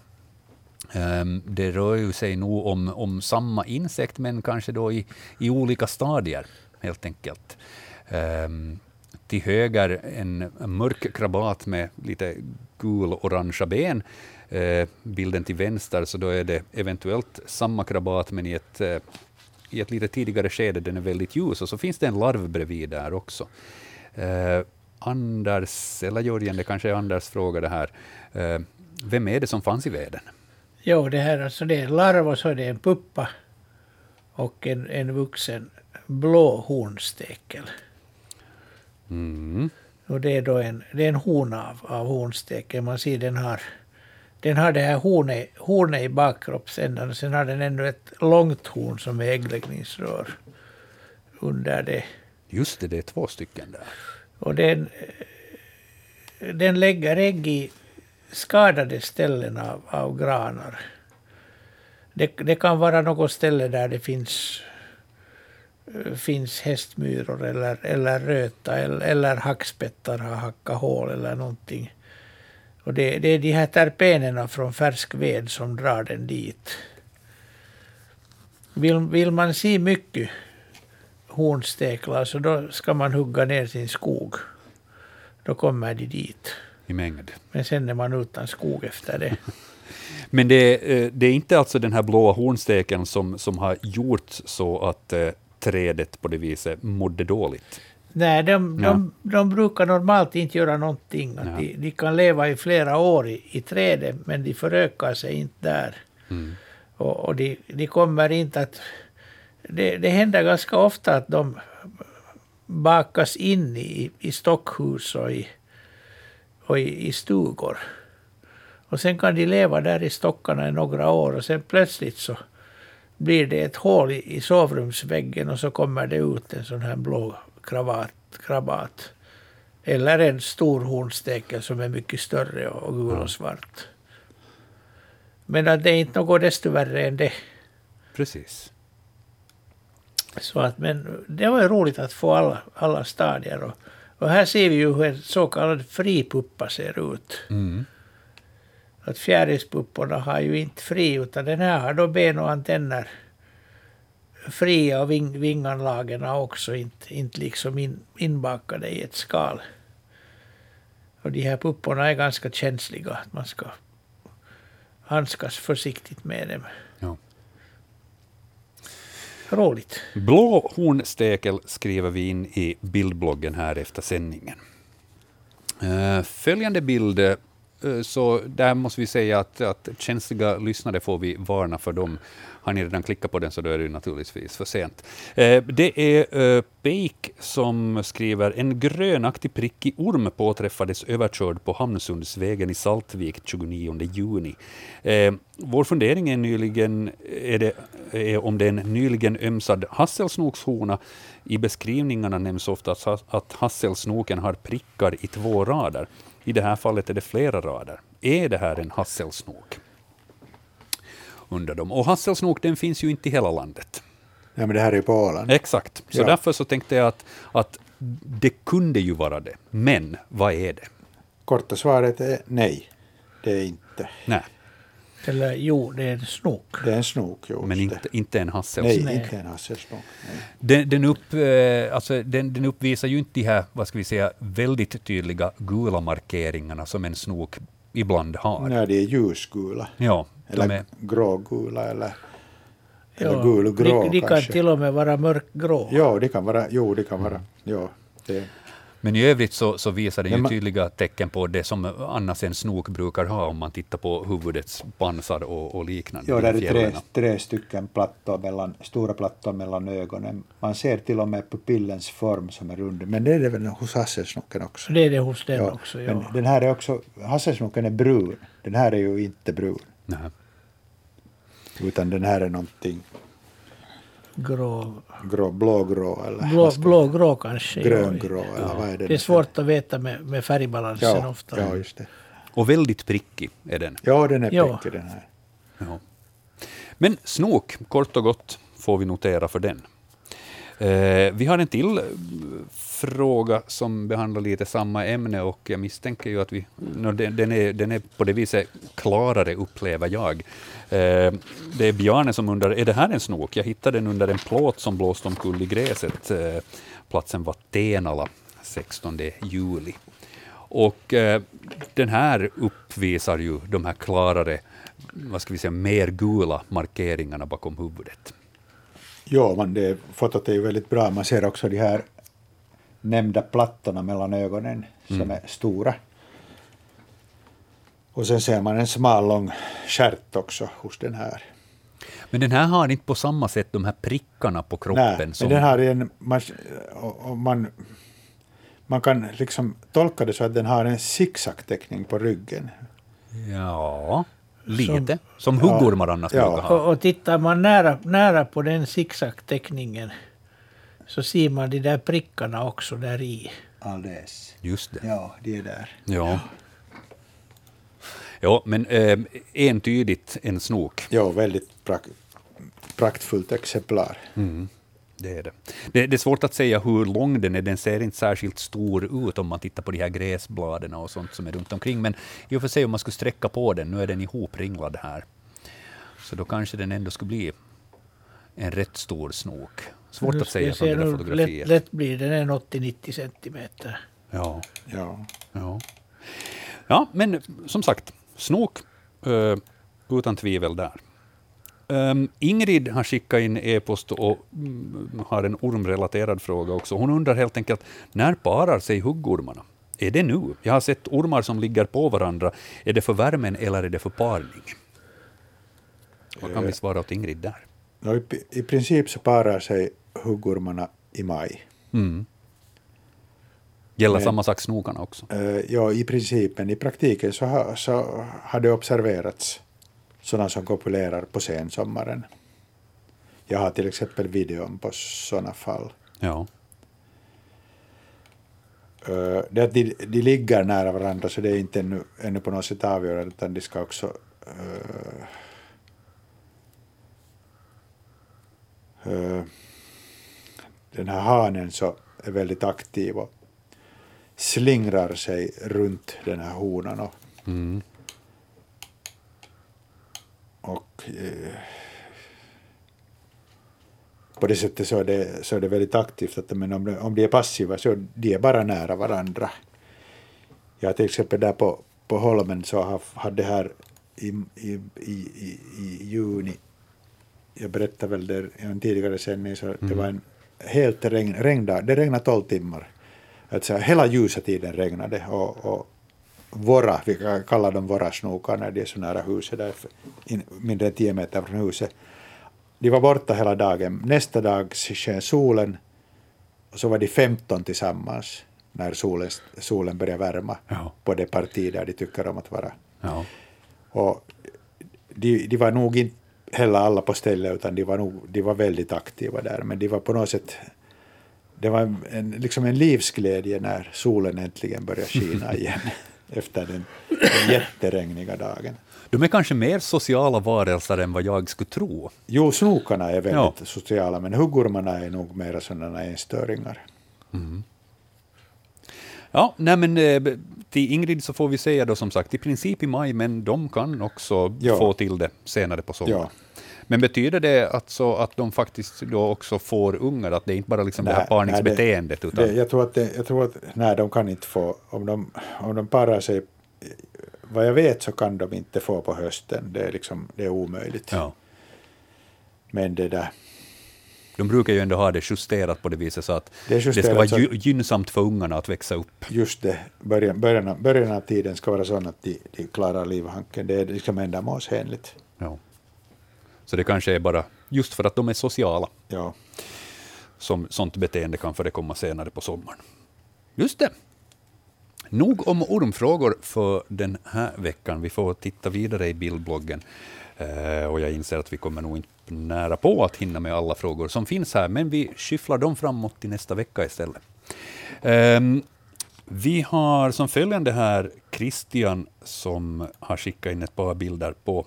Ehm, det rör ju sig nog om, om samma insekt, men kanske då i, i olika stadier, helt enkelt. Ehm, till höger en mörk krabat med lite gul-orangea ben. Eh, Bilden till vänster, så då är det eventuellt samma krabat, men i ett, eh, i ett lite tidigare skede, den är väldigt ljus. Och så finns det en larv bredvid där också. Eh, Anders, eller Jörgen, det kanske är Anders fråga det här. Vem är det som fanns i veden? Jo, det här alltså det är en larv och så är det en puppa och en, en vuxen blå hornstekel. Mm. Och det är då en, det är en hona av, av hornstekel. Man ser den har, den har det här hornet, hornet i bakkroppsändan och sen har den ännu ett långt horn som är äggläggningsrör under det. Just det, det är två stycken där. Och den, den lägger ägg i skadade ställen av, av granar. Det, det kan vara något ställe där det finns, eh, finns hästmyror eller, eller röta eller, eller hackspettar har hackat hål eller någonting. Och det, det är de här terpenerna från färsk ved som drar den dit. Vill, vill man se mycket hornsteklar så då ska man hugga ner sin skog. Då kommer de dit. i mängd. Men sen är man utan skog efter det. Men det, är, eh, det är inte alltså den här blåa hornsteken som, som har gjort så att eh, trädet på det viset mådde dåligt. Nej, de, de, de brukar normalt inte göra någonting. Ja. de, de kan leva i flera år i, i trädet, men de förökar sig inte där. Mm. Och, och de, de kommer inte att... Det, det händer ganska ofta att de bakas in i, i stockhus och i, och i, i stugor. Och sen kan de leva där i stockarna i några år och sen plötsligt så blir det ett hål i, i sovrumsväggen och så kommer det ut en sån här blå kravat, krabat. Eller en stor hornstekel som är mycket större och, gul och svart. Men att det är inte något desto värre än det. Precis. Så att, men det var ju roligt att få alla, alla stadier. Och, och här ser vi ju hur en så kallad fripuppa ser ut. Mm. Att fjärilspupporna har ju inte fri, utan den här har då ben och antenner fria ving, vinganlagen också, inte, inte liksom in, inbakade i ett skal. Och de här pupporna är ganska känsliga, att man ska handskas försiktigt med dem. Ja. Roligt. Blå hornstekel skriver vi in i bildbloggen här efter sändningen. Eh, följande bild, Eh, så där måste vi säga att, att känsliga lyssnare får vi varna för dem. Har ni redan klickat på den så då är det naturligtvis för sent. Eh, det är eh, Peik som skriver en grönaktig prickig orm påträffades överkörd på Hamnsundsvägen i Saltvik 29 juni. Eh, vår fundering är, nyligen, är, det, är om det är en nyligen ömsad hasselsnokshona. I beskrivningarna nämns ofta att, att hasselsnoken har prickar i två rader. I det här fallet är det flera rader. Är det här en hasselsnok? Undrar de. Och hasselsnok den finns ju inte i hela landet. Ja, men det här är ju på Åland. Exakt. Så Ja. därför så tänkte jag att, att det kunde ju vara det. Men vad är det? Korta svaret är nej. Det är inte. Nej, Eller jo, det är en snok. Det är en snok, just men det. inte, inte en hasselsnok. Nej, Nej. inte en hasselsnok. Den, den, upp, eh, alltså, den, den uppvisar ju inte de här, vad ska vi säga, väldigt tydliga gula markeringarna som en snok ibland har. Nej, de är ljusgula. Ja, de Eller är, grågula eller, eller Ja, gul och grå de, de kan kanske. till och med vara mörkgrå. Ja, det kan vara. Jo, det kan Mm. vara. Ja, det, men i övrigt så, så visar den Men ju man- tydliga tecken på det som annars en snok brukar ha om man tittar på huvudets pansar och, och liknande. ja, där är tre, tre stycken plattor mellan, stora plattor mellan ögonen. Man ser till och med pupillens form som är rund. Men det är det väl hos hasselsnoken också. Det är det hos den Ja, också. men Ja. den här är också, hasselsnoken är brun. Den här är ju inte brun. Nej. Utan den här är någonting grå, grå, blågrå eller blå, blågrå kanske. gröngrå eller vad är det? Det är svårt att veta med, med färgbalansen ja, ofta. ja, just det. Och väldigt prickig är den. Ja, den är Ja. prickig den här. Ja. Men snok, kort och gott, får vi notera för den. Eh, vi har en till eh, fråga som behandlar lite samma ämne och jag misstänker ju att vi, no, den, den, är, den är på det viset klarare, upplever jag. Eh, det är Bjarne som undrar, är det här en snok? Jag hittade den under en plåt som blåste omkull i gräset. Eh, platsen var Tenala, 16 juli. Och eh, den här uppvisar ju de här klarare, vad ska vi säga, mer gula markeringarna bakom huvudet. Ja, men det, fotot är ju väldigt bra. Man ser också de här nämnda plattorna mellan ögonen som är stora. Och sen ser man en smal lång stjärt också hos den här. Men den här har inte på samma sätt de här prickarna på kroppen. Nej, som, men den har en, man, man, man kan liksom tolka det så att den har en zigzag-teckning på ryggen. Ja, lite. Som huggormar annars Ja. brukar ha. Och, och tittar man nära, nära på den zigzag-teckningen så ser man de där prickarna också där i. Alldeles. Just det. Ja, de är där. Ja. Ja, men eh, entydigt en snok. Ja, väldigt prak, praktfullt exemplar. Mm, det är det. det. Det är svårt att säga hur lång den är. Den ser inte särskilt stor ut om man tittar på de här gräsbladen och sånt som är runt omkring. Men i och för sig om man skulle sträcka på den, nu är den ihopringlad här, så då kanske den ändå skulle bli en rätt stor snok. Svårt att säga från det där fotografiet. lätt, lätt blir den en 80-90 centimeter. Ja. Ja. Ja. ja, men som sagt, snok eh, utan tvivel där. Um, Ingrid har skickat in e-post och mm, har en ormrelaterad fråga också. Hon undrar helt enkelt, när parar sig huggormarna? Är det nu? Jag har sett ormar som ligger på varandra. Är det för värmen eller är det för parning? Vad kan vi svara åt Ingrid där? Ja, i, I princip så parar sig huggormarna i maj. Mm. Gäller Men- samma sak snokarna också? Eh, ja, i princip, men i praktiken så har, så har det observerats sådana som kopulerar på sensommaren. Jag har till exempel videon på sådana fall. Ja. Eh, det att de, de ligger nära varandra så det är inte ännu, ännu på något sätt avgörande utan de ska också eh, eh, den här hanen så är väldigt aktiv och slingrar sig runt den här honan och, Mm. Och eh, på det sättet så är det, så är det väldigt aktivt. Att, men om, om de är passiva så de är bara nära varandra. Jag till exempel där på, på Holmen så har, hade här i, i, i, i, juni, jag berättade väl det i en tidigare sändning, så det var en helt regn, regndag, det regnade 12 timmar. Alltså, hela ljusa tiden regnade och, och våra, vi kallar dem våra snokar när de är så nära huset, där, in, mindre än 10 meter från huset. De var borta hela dagen. Nästa dag sken solen och så var de 15 tillsammans när solen, solen började värma Ja. på det parti där de tycker om att vara. Ja. Och de, de var nog inte heller alla på stället utan de var, nog, de var väldigt aktiva där men de var på något sätt det var en, liksom en livsglädje när solen äntligen började skina igen efter den, den jätteregniga dagen. De är kanske mer sociala varelser än vad jag skulle tro. Jo, snokarna är väldigt Ja. sociala, men huggormarna är nog mer sådana enstöringar. Ja, nej men eh, till Ingrid så får vi säga då som sagt i princip i maj, men de kan också Ja. få till det senare på sommaren. Ja. Men betyder det alltså att de faktiskt då också får ungar, att det är inte bara liksom det här Nej, parningsbeteendet? nej, utan, det, jag, tror att det, jag tror att nej, de kan inte få, om de, om de parar sig, vad jag vet så kan de inte få på hösten, det är, liksom, det är omöjligt. ja. Men det där, De brukar ju ändå ha det justerat på det viset så att Det det, ska vara så- gy- gynnsamt för ungarna att växa upp. just det, början, början, början av tiden ska vara sån att de, de klarar livhanken, det är liksom ändamålsenligt. Ja. Så det kanske är bara just för att de är sociala Ja. som sånt beteende kan förekomma senare på sommaren. Just det. Nog om ormfrågor för den här veckan. Vi får titta vidare i bildbloggen. Eh, och jag inser att vi kommer nog inte nära på att hinna med alla frågor som finns här, men vi skyfflar dem framåt till nästa vecka istället. Um, vi har som följande här Christian som har skickat in ett par bilder på,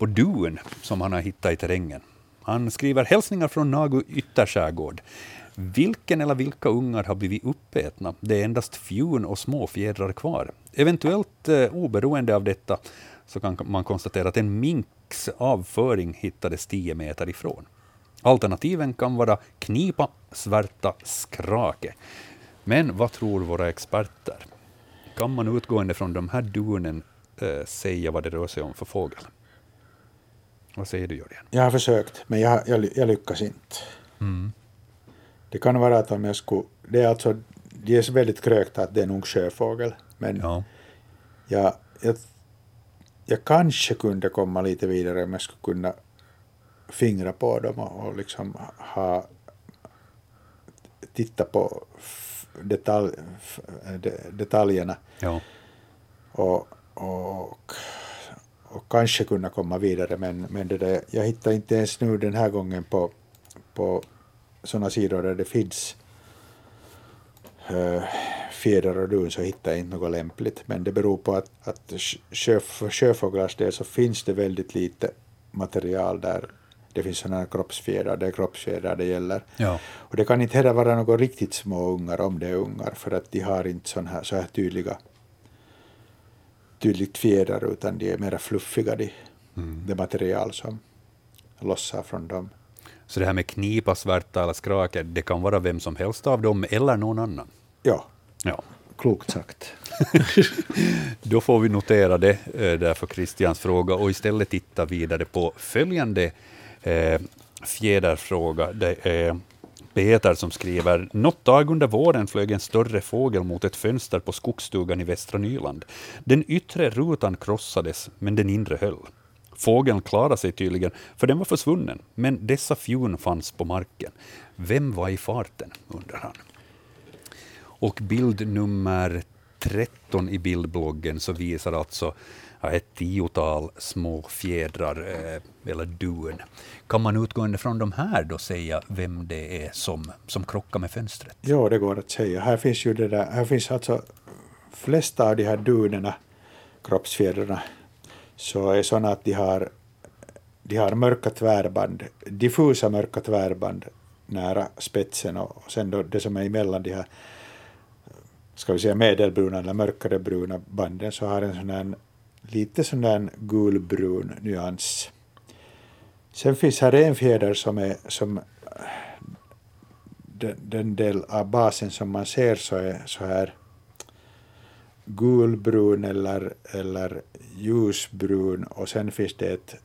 på dun som han har hittat i terrängen. Han skriver hälsningar från Nagu ytterskärgård. Vilken eller vilka ungar har blivit uppätna? Det är endast fjun och små fjädrar kvar. Eventuellt eh, oberoende av detta så kan man konstatera att en minks avföring hittades 10 meter ifrån. Alternativen kan vara knipa, svärta, skrake. Men vad tror våra experter? Kan man utgående från de här dunen eh, säga vad det rör sig om för fågel? Vad säger du, Jörgen? Jag har försökt, men jag, jag, jag lyckas inte. Mm. Det kan vara att om jag skulle... Det är alltså, de är så väldigt krökta att det är nog sjöfågel, men Ja. jag, jag, jag kanske kunde komma lite vidare om jag skulle kunna fingra på dem och, och liksom ha titta på detalj, detaljerna ja. och, och, och kanske kunna komma vidare men, men det där, jag hittar inte ens nu den här gången på, på sådana sidor där det finns uh, fjädrar och dun så hittar jag inte något lämpligt men det beror på att, att sjö, för sjöfåglars del så finns det väldigt lite material där det finns sådana kroppsfjädrar, det är kroppsfjädrar det gäller. ja. Och det kan inte heller vara några riktigt små ungar om det är ungar för att de har inte sån här, så här tydliga tydligt fjädrar utan de är mera fluffiga de, det material som lossar från dem. Så det här med knipa, svärta eller skrake, det kan vara vem som helst av dem eller någon annan? Ja, Ja. klokt sagt. Då får vi notera det eh, där för Christians fråga och istället titta vidare på följande eh, fjäderfråga. Det är Peter som skriver Något dag under våren flög en större fågel mot ett fönster på skogsstugan i västra Nyland. Den yttre rutan krossades, men den inre höll. Fågeln klarade sig tydligen, för den var försvunnen, men dessa fjun fanns på marken. Vem var i farten, undrar han. Och bild nummer 13 i bildbloggen så visar alltså ja, ett tiotal små fjädrar, eh, eller dun. Kan man utgående från de här då säga vem det är som, som krockar med fönstret? Ja, det går att säga. Här finns ju det där, här finns alltså flesta av de här dunerna, kroppsfjädrarna, så är sådana att de har, de har mörka tvärband, diffusa mörka tvärband nära spetsen och sen då det som är emellan de här ska vi säga medelbruna eller mörkare bruna banden så har en sån här lite sån där gulbrun nyans. Sen finns här en fjäder som är som den, den del av basen som man ser så är så här gulbrun eller, eller ljusbrun och sen finns det ett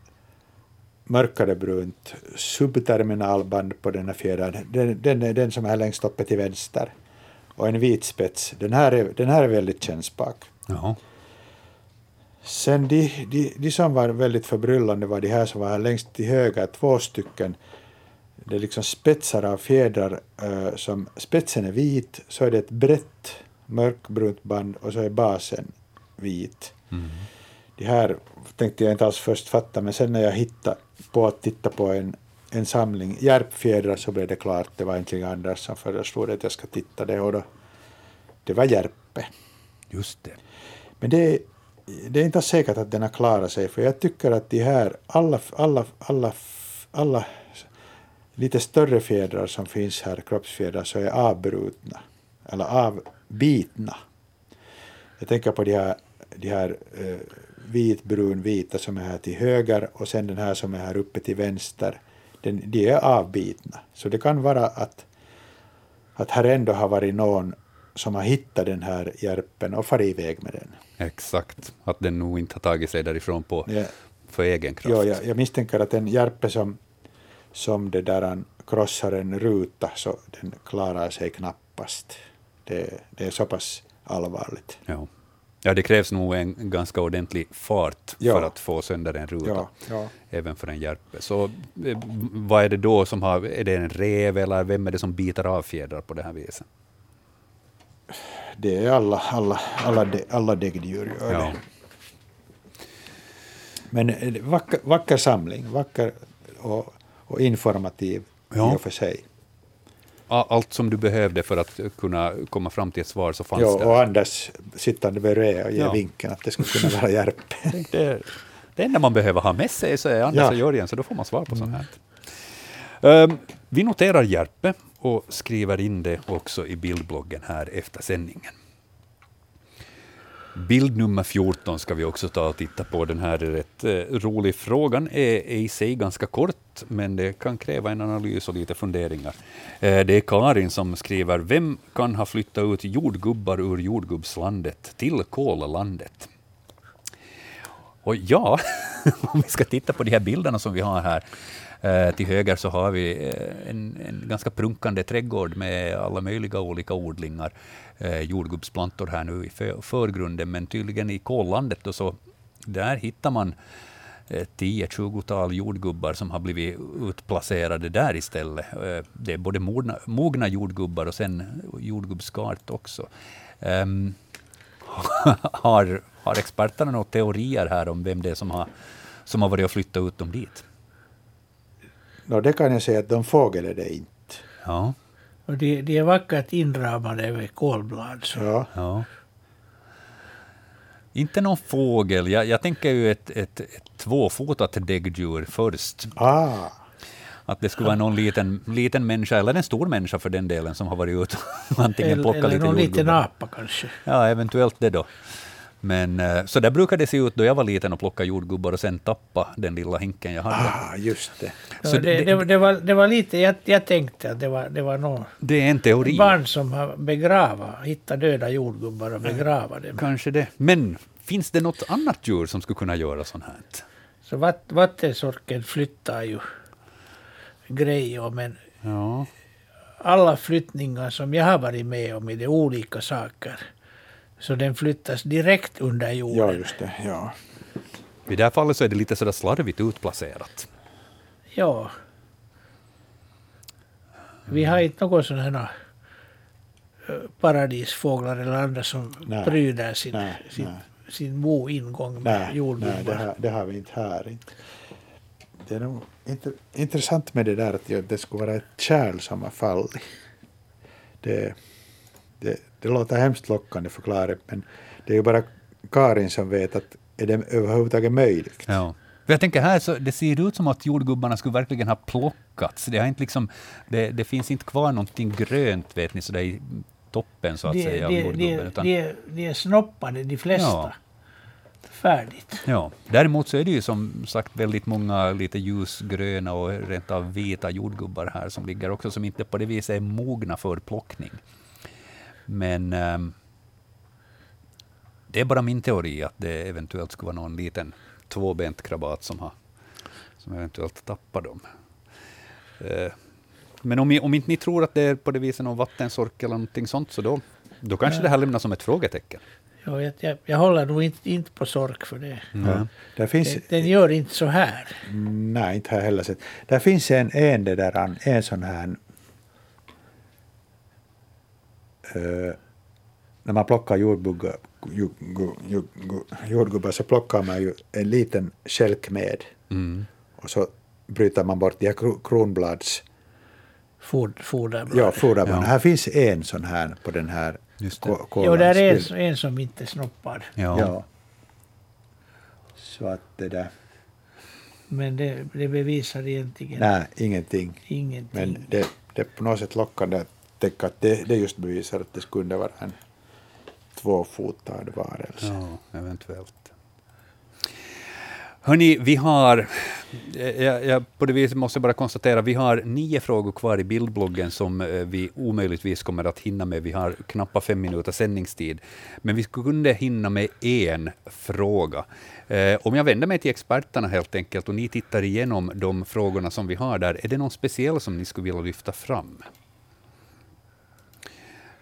mörkare brunt subterminalband på den här fjädern. Den, den är den som är längst uppe till vänster. Och en vit spets. Den här är, den här är väldigt kännsprak. Jaha. Sen de, de, de som var väldigt förbryllande var de här som var här längst till höger, två stycken. Det är liksom spetsar av fjädrar. eh, som, spetsen är vit, så är det ett brett mörkbrunt band och så är basen vit. De här tänkte jag inte alls först fatta, men sen när jag hittade på att titta på en, en samling järpfjädrar så blev det klart. Det var inte Anders som föreslog att jag ska titta det och då, det var järpe. Just det. Men det är, det är inte säkert att den har klarat sig, för jag tycker att de här, alla, alla, alla, alla lite större fjädrar som finns här, kroppsfjädrar, så är avbrutna, eller avbitna. Jag tänker på de här, de här eh, vit, brun, vita som är här till höger och sen den här som är här uppe till vänster. De är avbitna. Så det kan vara att, att här ändå har varit någon som har hittat den här järpen och farit iväg med den. Exakt. Att den nog inte har tagit sig därifrån på, Ja. för egen kraft. Ja, jag, jag misstänker att en järpe som, som det där han krossar en ruta så den klarar sig knappast. Det, det är så pass allvarligt. Ja. Ja, det krävs nog en ganska ordentlig fart Ja. för att få sönder en ruta. Ja, ja. Även för en järpe. Så eh, vad är det då som har, är det en rev eller vem är det som biter av fjädrar på det här viset? det är alla, alla, alla, de, alla däggdjur gör det. Men eh, vacker, vacker samling, vacker och, och informativ i och för sig. Allt som du behövde för att kunna komma fram till ett svar så fanns Ja, där. och Anders sittande bredvid och ger Ja. vinken att det skulle kunna vara Järpe. Det, det enda man behöver ha med sig så är Anders Ja. och Jörgen, så då får man svar på sånt här. Ehm, vi noterar Järpe och skriver in det också i bildbloggen här efter sändningen. Bild nummer 14 ska vi också ta och titta på. Den här är rätt eh, rolig. Frågan är, är i sig ganska kort, men det kan kräva en analys och lite funderingar. Eh, det är Karin som skriver, vem kan ha flyttat ut jordgubbar ur jordgubbslandet till kollandet? Och ja, om vi ska titta på de här bilderna som vi har här. Eh, till höger så har vi en, en ganska prunkande trädgård med alla möjliga olika odlingar. Eh, jordgubbsplantor här nu i för, förgrunden, men tydligen i kollandet då så där hittar man eh, 10-20-tal jordgubbar som har blivit utplacerade där istället. Eh, Det är både mogna, mogna jordgubbar och sen jordgubbskart också. Ehm, har, har experterna några teorier här om vem det är som har, som har varit och flyttat ut dem dit? Nå, det kan jag säga att de fågel är det inte. Ja, Och de, de är vackert inramade med kolblad. Så. Ja. ja. Inte någon fågel. Jag, jag tänker ju ett, ett, ett tvåfotat däggdjur först. Ah, Att det skulle vara någon liten, liten människa, eller en stor människa för den delen, som har varit ute och antingen Eller, plockat eller lite någon liten jordgubbar. apa kanske. Ja, eventuellt det då. Men eh, så där brukade det se ut då jag var liten och plockade jordgubbar och sen tappa den lilla hinken jag hade. ah, just det. Så det, det- det, det, var, det var lite, jag, jag tänkte att det var, det var någon Det är en teori. barn som har begrava, hittat döda jordgubbar och begrava dem. Kanske det. Men finns det något annat djur som skulle kunna göra sånt här? Så vatt, vattensorken flyttar ju grejer, men Ja. alla flyttningar som jag har varit med om i de olika saker, så den flyttas direkt under jorden. Ja, just det. Ja. I det här fallet så är det lite sådär slarvigt utplacerat. Ja. Vi har inte någon sån här eh, paradisfåglar eller andra som Nej. pryder sin, Nej, sin, nej. sin boingång med Nej, nej jordgubbar. det, har, det har vi inte här. Inte. Det är nog inte, intressant med det där att det skulle vara ett kärl som har fallit. Det, det, det låter hemskt lockande förklarat, men det är ju bara Karin som vet att är det överhuvudtaget möjligt. Ja. Jag tänker här, så det ser ut som att jordgubbarna skulle verkligen ha plockats. Det, har inte liksom, det, det finns inte kvar någonting grönt vet ni, så där i toppen så att de, säga av de, jordgubben. de, Utan, de, de är snoppade, de flesta. Ja. Färdigt. ja. Däremot så är det ju som sagt väldigt många lite ljusgröna och rent av vita jordgubbar här som ligger också, som inte på det viset är mogna för plockning. Men ehm, det är bara min teori att det eventuellt skulle vara någon liten tvåbent krabat som, har, som eventuellt tappar dem. Eh, Men om, om inte ni tror att det är på det viset någon vattensork eller någonting sånt, så då, då kanske det här lämnas som ett frågetecken. Ja, jag, jag, jag håller nog inte, inte på sork för det. Mm. Där finns, Den, den gör inte så här. nej, inte jag heller sett. Där finns en, en, det där, en sån här... eh, när man plockar jordgubbar, jord, jord, jord, jordgubbar så plockar man ju en liten skälk med. Mm. Och så bryter man bort de här kro- kronblads... Fod, foderblad. Ja, foderblad. Ja. Här finns en sån här på den här Just det. Jo, där är en, en som inte snoppar. Ja. Ja. Så att det där... Men det, det bevisar egentligen Nej, ingenting. ingenting. Men det, det är på något sätt lockande att tänka att det, det just bevisar att det skulle vara en tvåfotad varelse. Ja, eventuellt. Hörni, vi har, eh, jag, jag, på det viset måste jag bara konstatera, vi har nio frågor kvar i bildbloggen som eh, vi omöjligtvis kommer att hinna med. Vi har knappt fem minuter sändningstid. Men vi kunde hinna med en fråga. Eh, om jag vänder mig till experterna helt enkelt och ni tittar igenom de frågorna som vi har där, är det någon speciell som ni skulle vilja lyfta fram?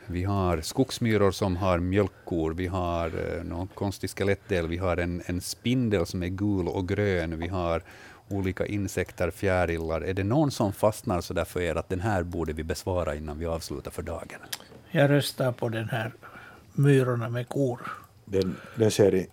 Vi har skogsmyror som har mjölkkor, vi har eh, någon konstig skelettdel, vi har en, en spindel som är gul och grön, vi har olika insekter, fjärilar. Är det någon som fastnar så där för er att den här borde vi besvara innan vi avslutar för dagen? Jag röstar på den här myrorna med kor. Den, den ser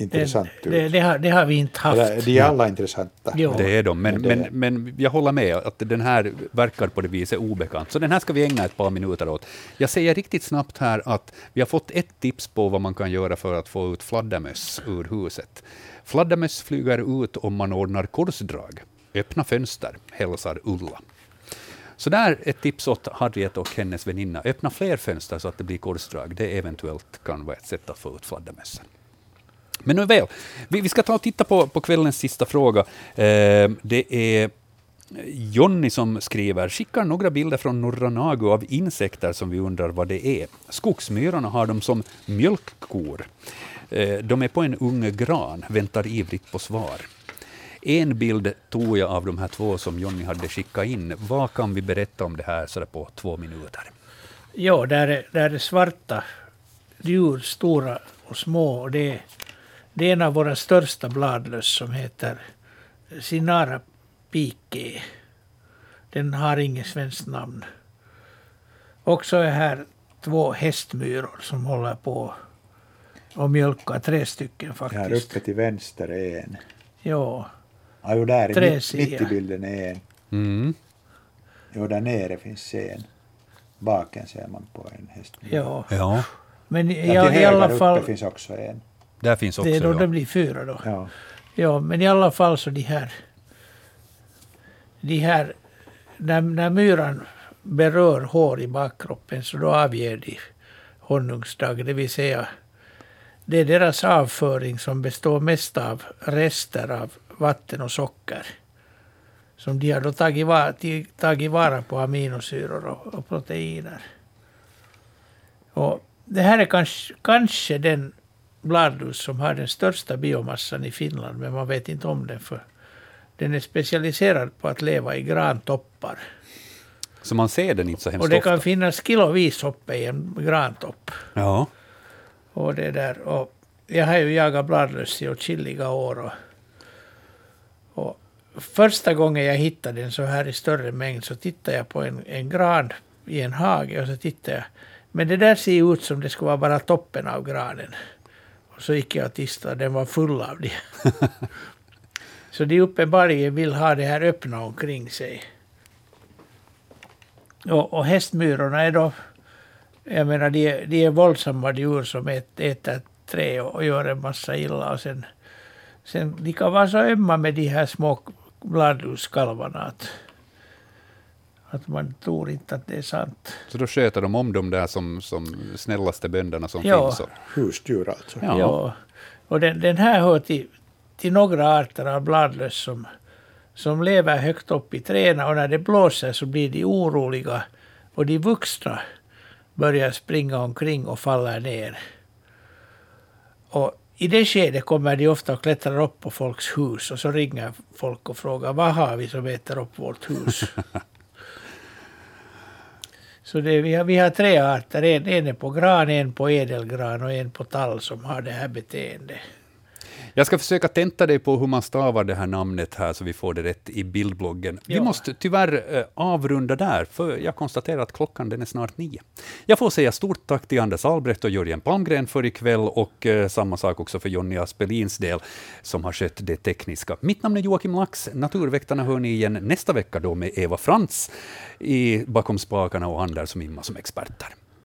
intressant det, det, ut. det, har, det har vi inte haft. Eller, de är alla intressanta. Jo. Det är de, men, men, men jag håller med att den här verkar på det viset obekant. Så den här ska vi ägna ett par minuter åt. Jag säger riktigt snabbt här att vi har fått ett tips på vad man kan göra för att få ut fladdermöss ur huset. Fladdermöss flyger ut om man ordnar korsdrag. Öppna fönster, hälsar Ulla. Så där ett tips åt Harriet och hennes väninna. Öppna fler fönster så att det blir korsdrag. Det eventuellt kan vara ett sätt att få ut fladdermössen. Men nu väl, vi, vi ska ta och titta på, på kvällens sista fråga. Eh, det är Jonny som skriver, skickar några bilder från norra Nagu av insekter som vi undrar vad det är. Skogsmyrorna har dem som mjölkkor. Eh, de är på en ung gran, väntar ivrigt på svar. En bild tog jag av de här två som Jonny hade skickat in. Vad kan vi berätta om det här så där på två minuter? Ja, där är, där är svarta djur, stora och små. Och det, är, det är en av våra största bladlöss som heter Sinara pike. Den har inget svenskt namn. Och så är här två hästmyror som håller på och mjölkar, tre stycken Här faktiskt. uppe till vänster är en. Ja, Ja, jo, där Tre mitt, mitt i bilden är en. Mm. Jo, där nere finns en. Baken ser man på en häst. ja. Ja, Men i, Ja, i alla fall, finns också en. Där finns också... det är då ja. det blir fyra då. Ja. Ja, men i alla fall så de här... De här... När, när myran berör hår i bakkroppen så då avger de honungsdag, det vill säga det är deras avföring som består mest av rester av vatten och socker. Som de har då tagit, va- ti- tagit vara på aminosyror och, och proteiner. Och det här är kanske, kanske den bladlus som har den största biomassan i Finland, men man vet inte om den för den är specialiserad på att leva i grantoppar. Så man ser den inte så hemskt Och det ofta. kan finnas kilovis uppe i en grantopp. Ja. Och det där. Och jag har ju jagat bladlöss i åtskilliga år. Och, och första gången jag hittade den så här i större mängd så tittade jag på en, en gran i en hage och så tittade jag. Men det där ser ut som det skulle vara bara toppen av granen. Så gick jag och tittade, den var full av det. så de uppenbarligen vill ha det här öppna omkring sig. Och, och hästmyrorna är då jag menar, de är, de är våldsamma djur som ät, äter trä och, och gör en massa illa. Och sen, sen, de kan vara så ömma med de här små bladluskalvarna att, att man tror inte att det är sant. Så då sköter de om de där som, som snällaste bönderna som Ja. finns. Och, Husdjur alltså. Ja. Ja. Och den, den här hör till, till några arter av bladlöss som, som lever högt upp i träden och när det blåser så blir de oroliga och de vuxna börjar springa omkring och faller ner. Och i det skedet kommer de ofta och klättrar upp på folks hus och så ringer folk och frågar vad har vi som äter upp vårt hus? så det, vi, har, vi har tre arter, en, en är på gran, en på ädelgran och en på tall som har det här beteendet. Jag ska försöka tenta dig på hur man stavar det här namnet här så vi får det rätt i bildbloggen. Vi Ja. måste tyvärr eh, avrunda där, för jag konstaterar att klockan den är snart nio. Jag får säga stort tack till Anders Albrecht och Jörgen Palmgren för ikväll och eh, samma sak också för Jonny Aspelins del som har skött det tekniska. Mitt namn är Joakim Lax. Naturväktarna hör ni igen nästa vecka då med Eva Frans i bakom spakarna och Anders och Imma som experter.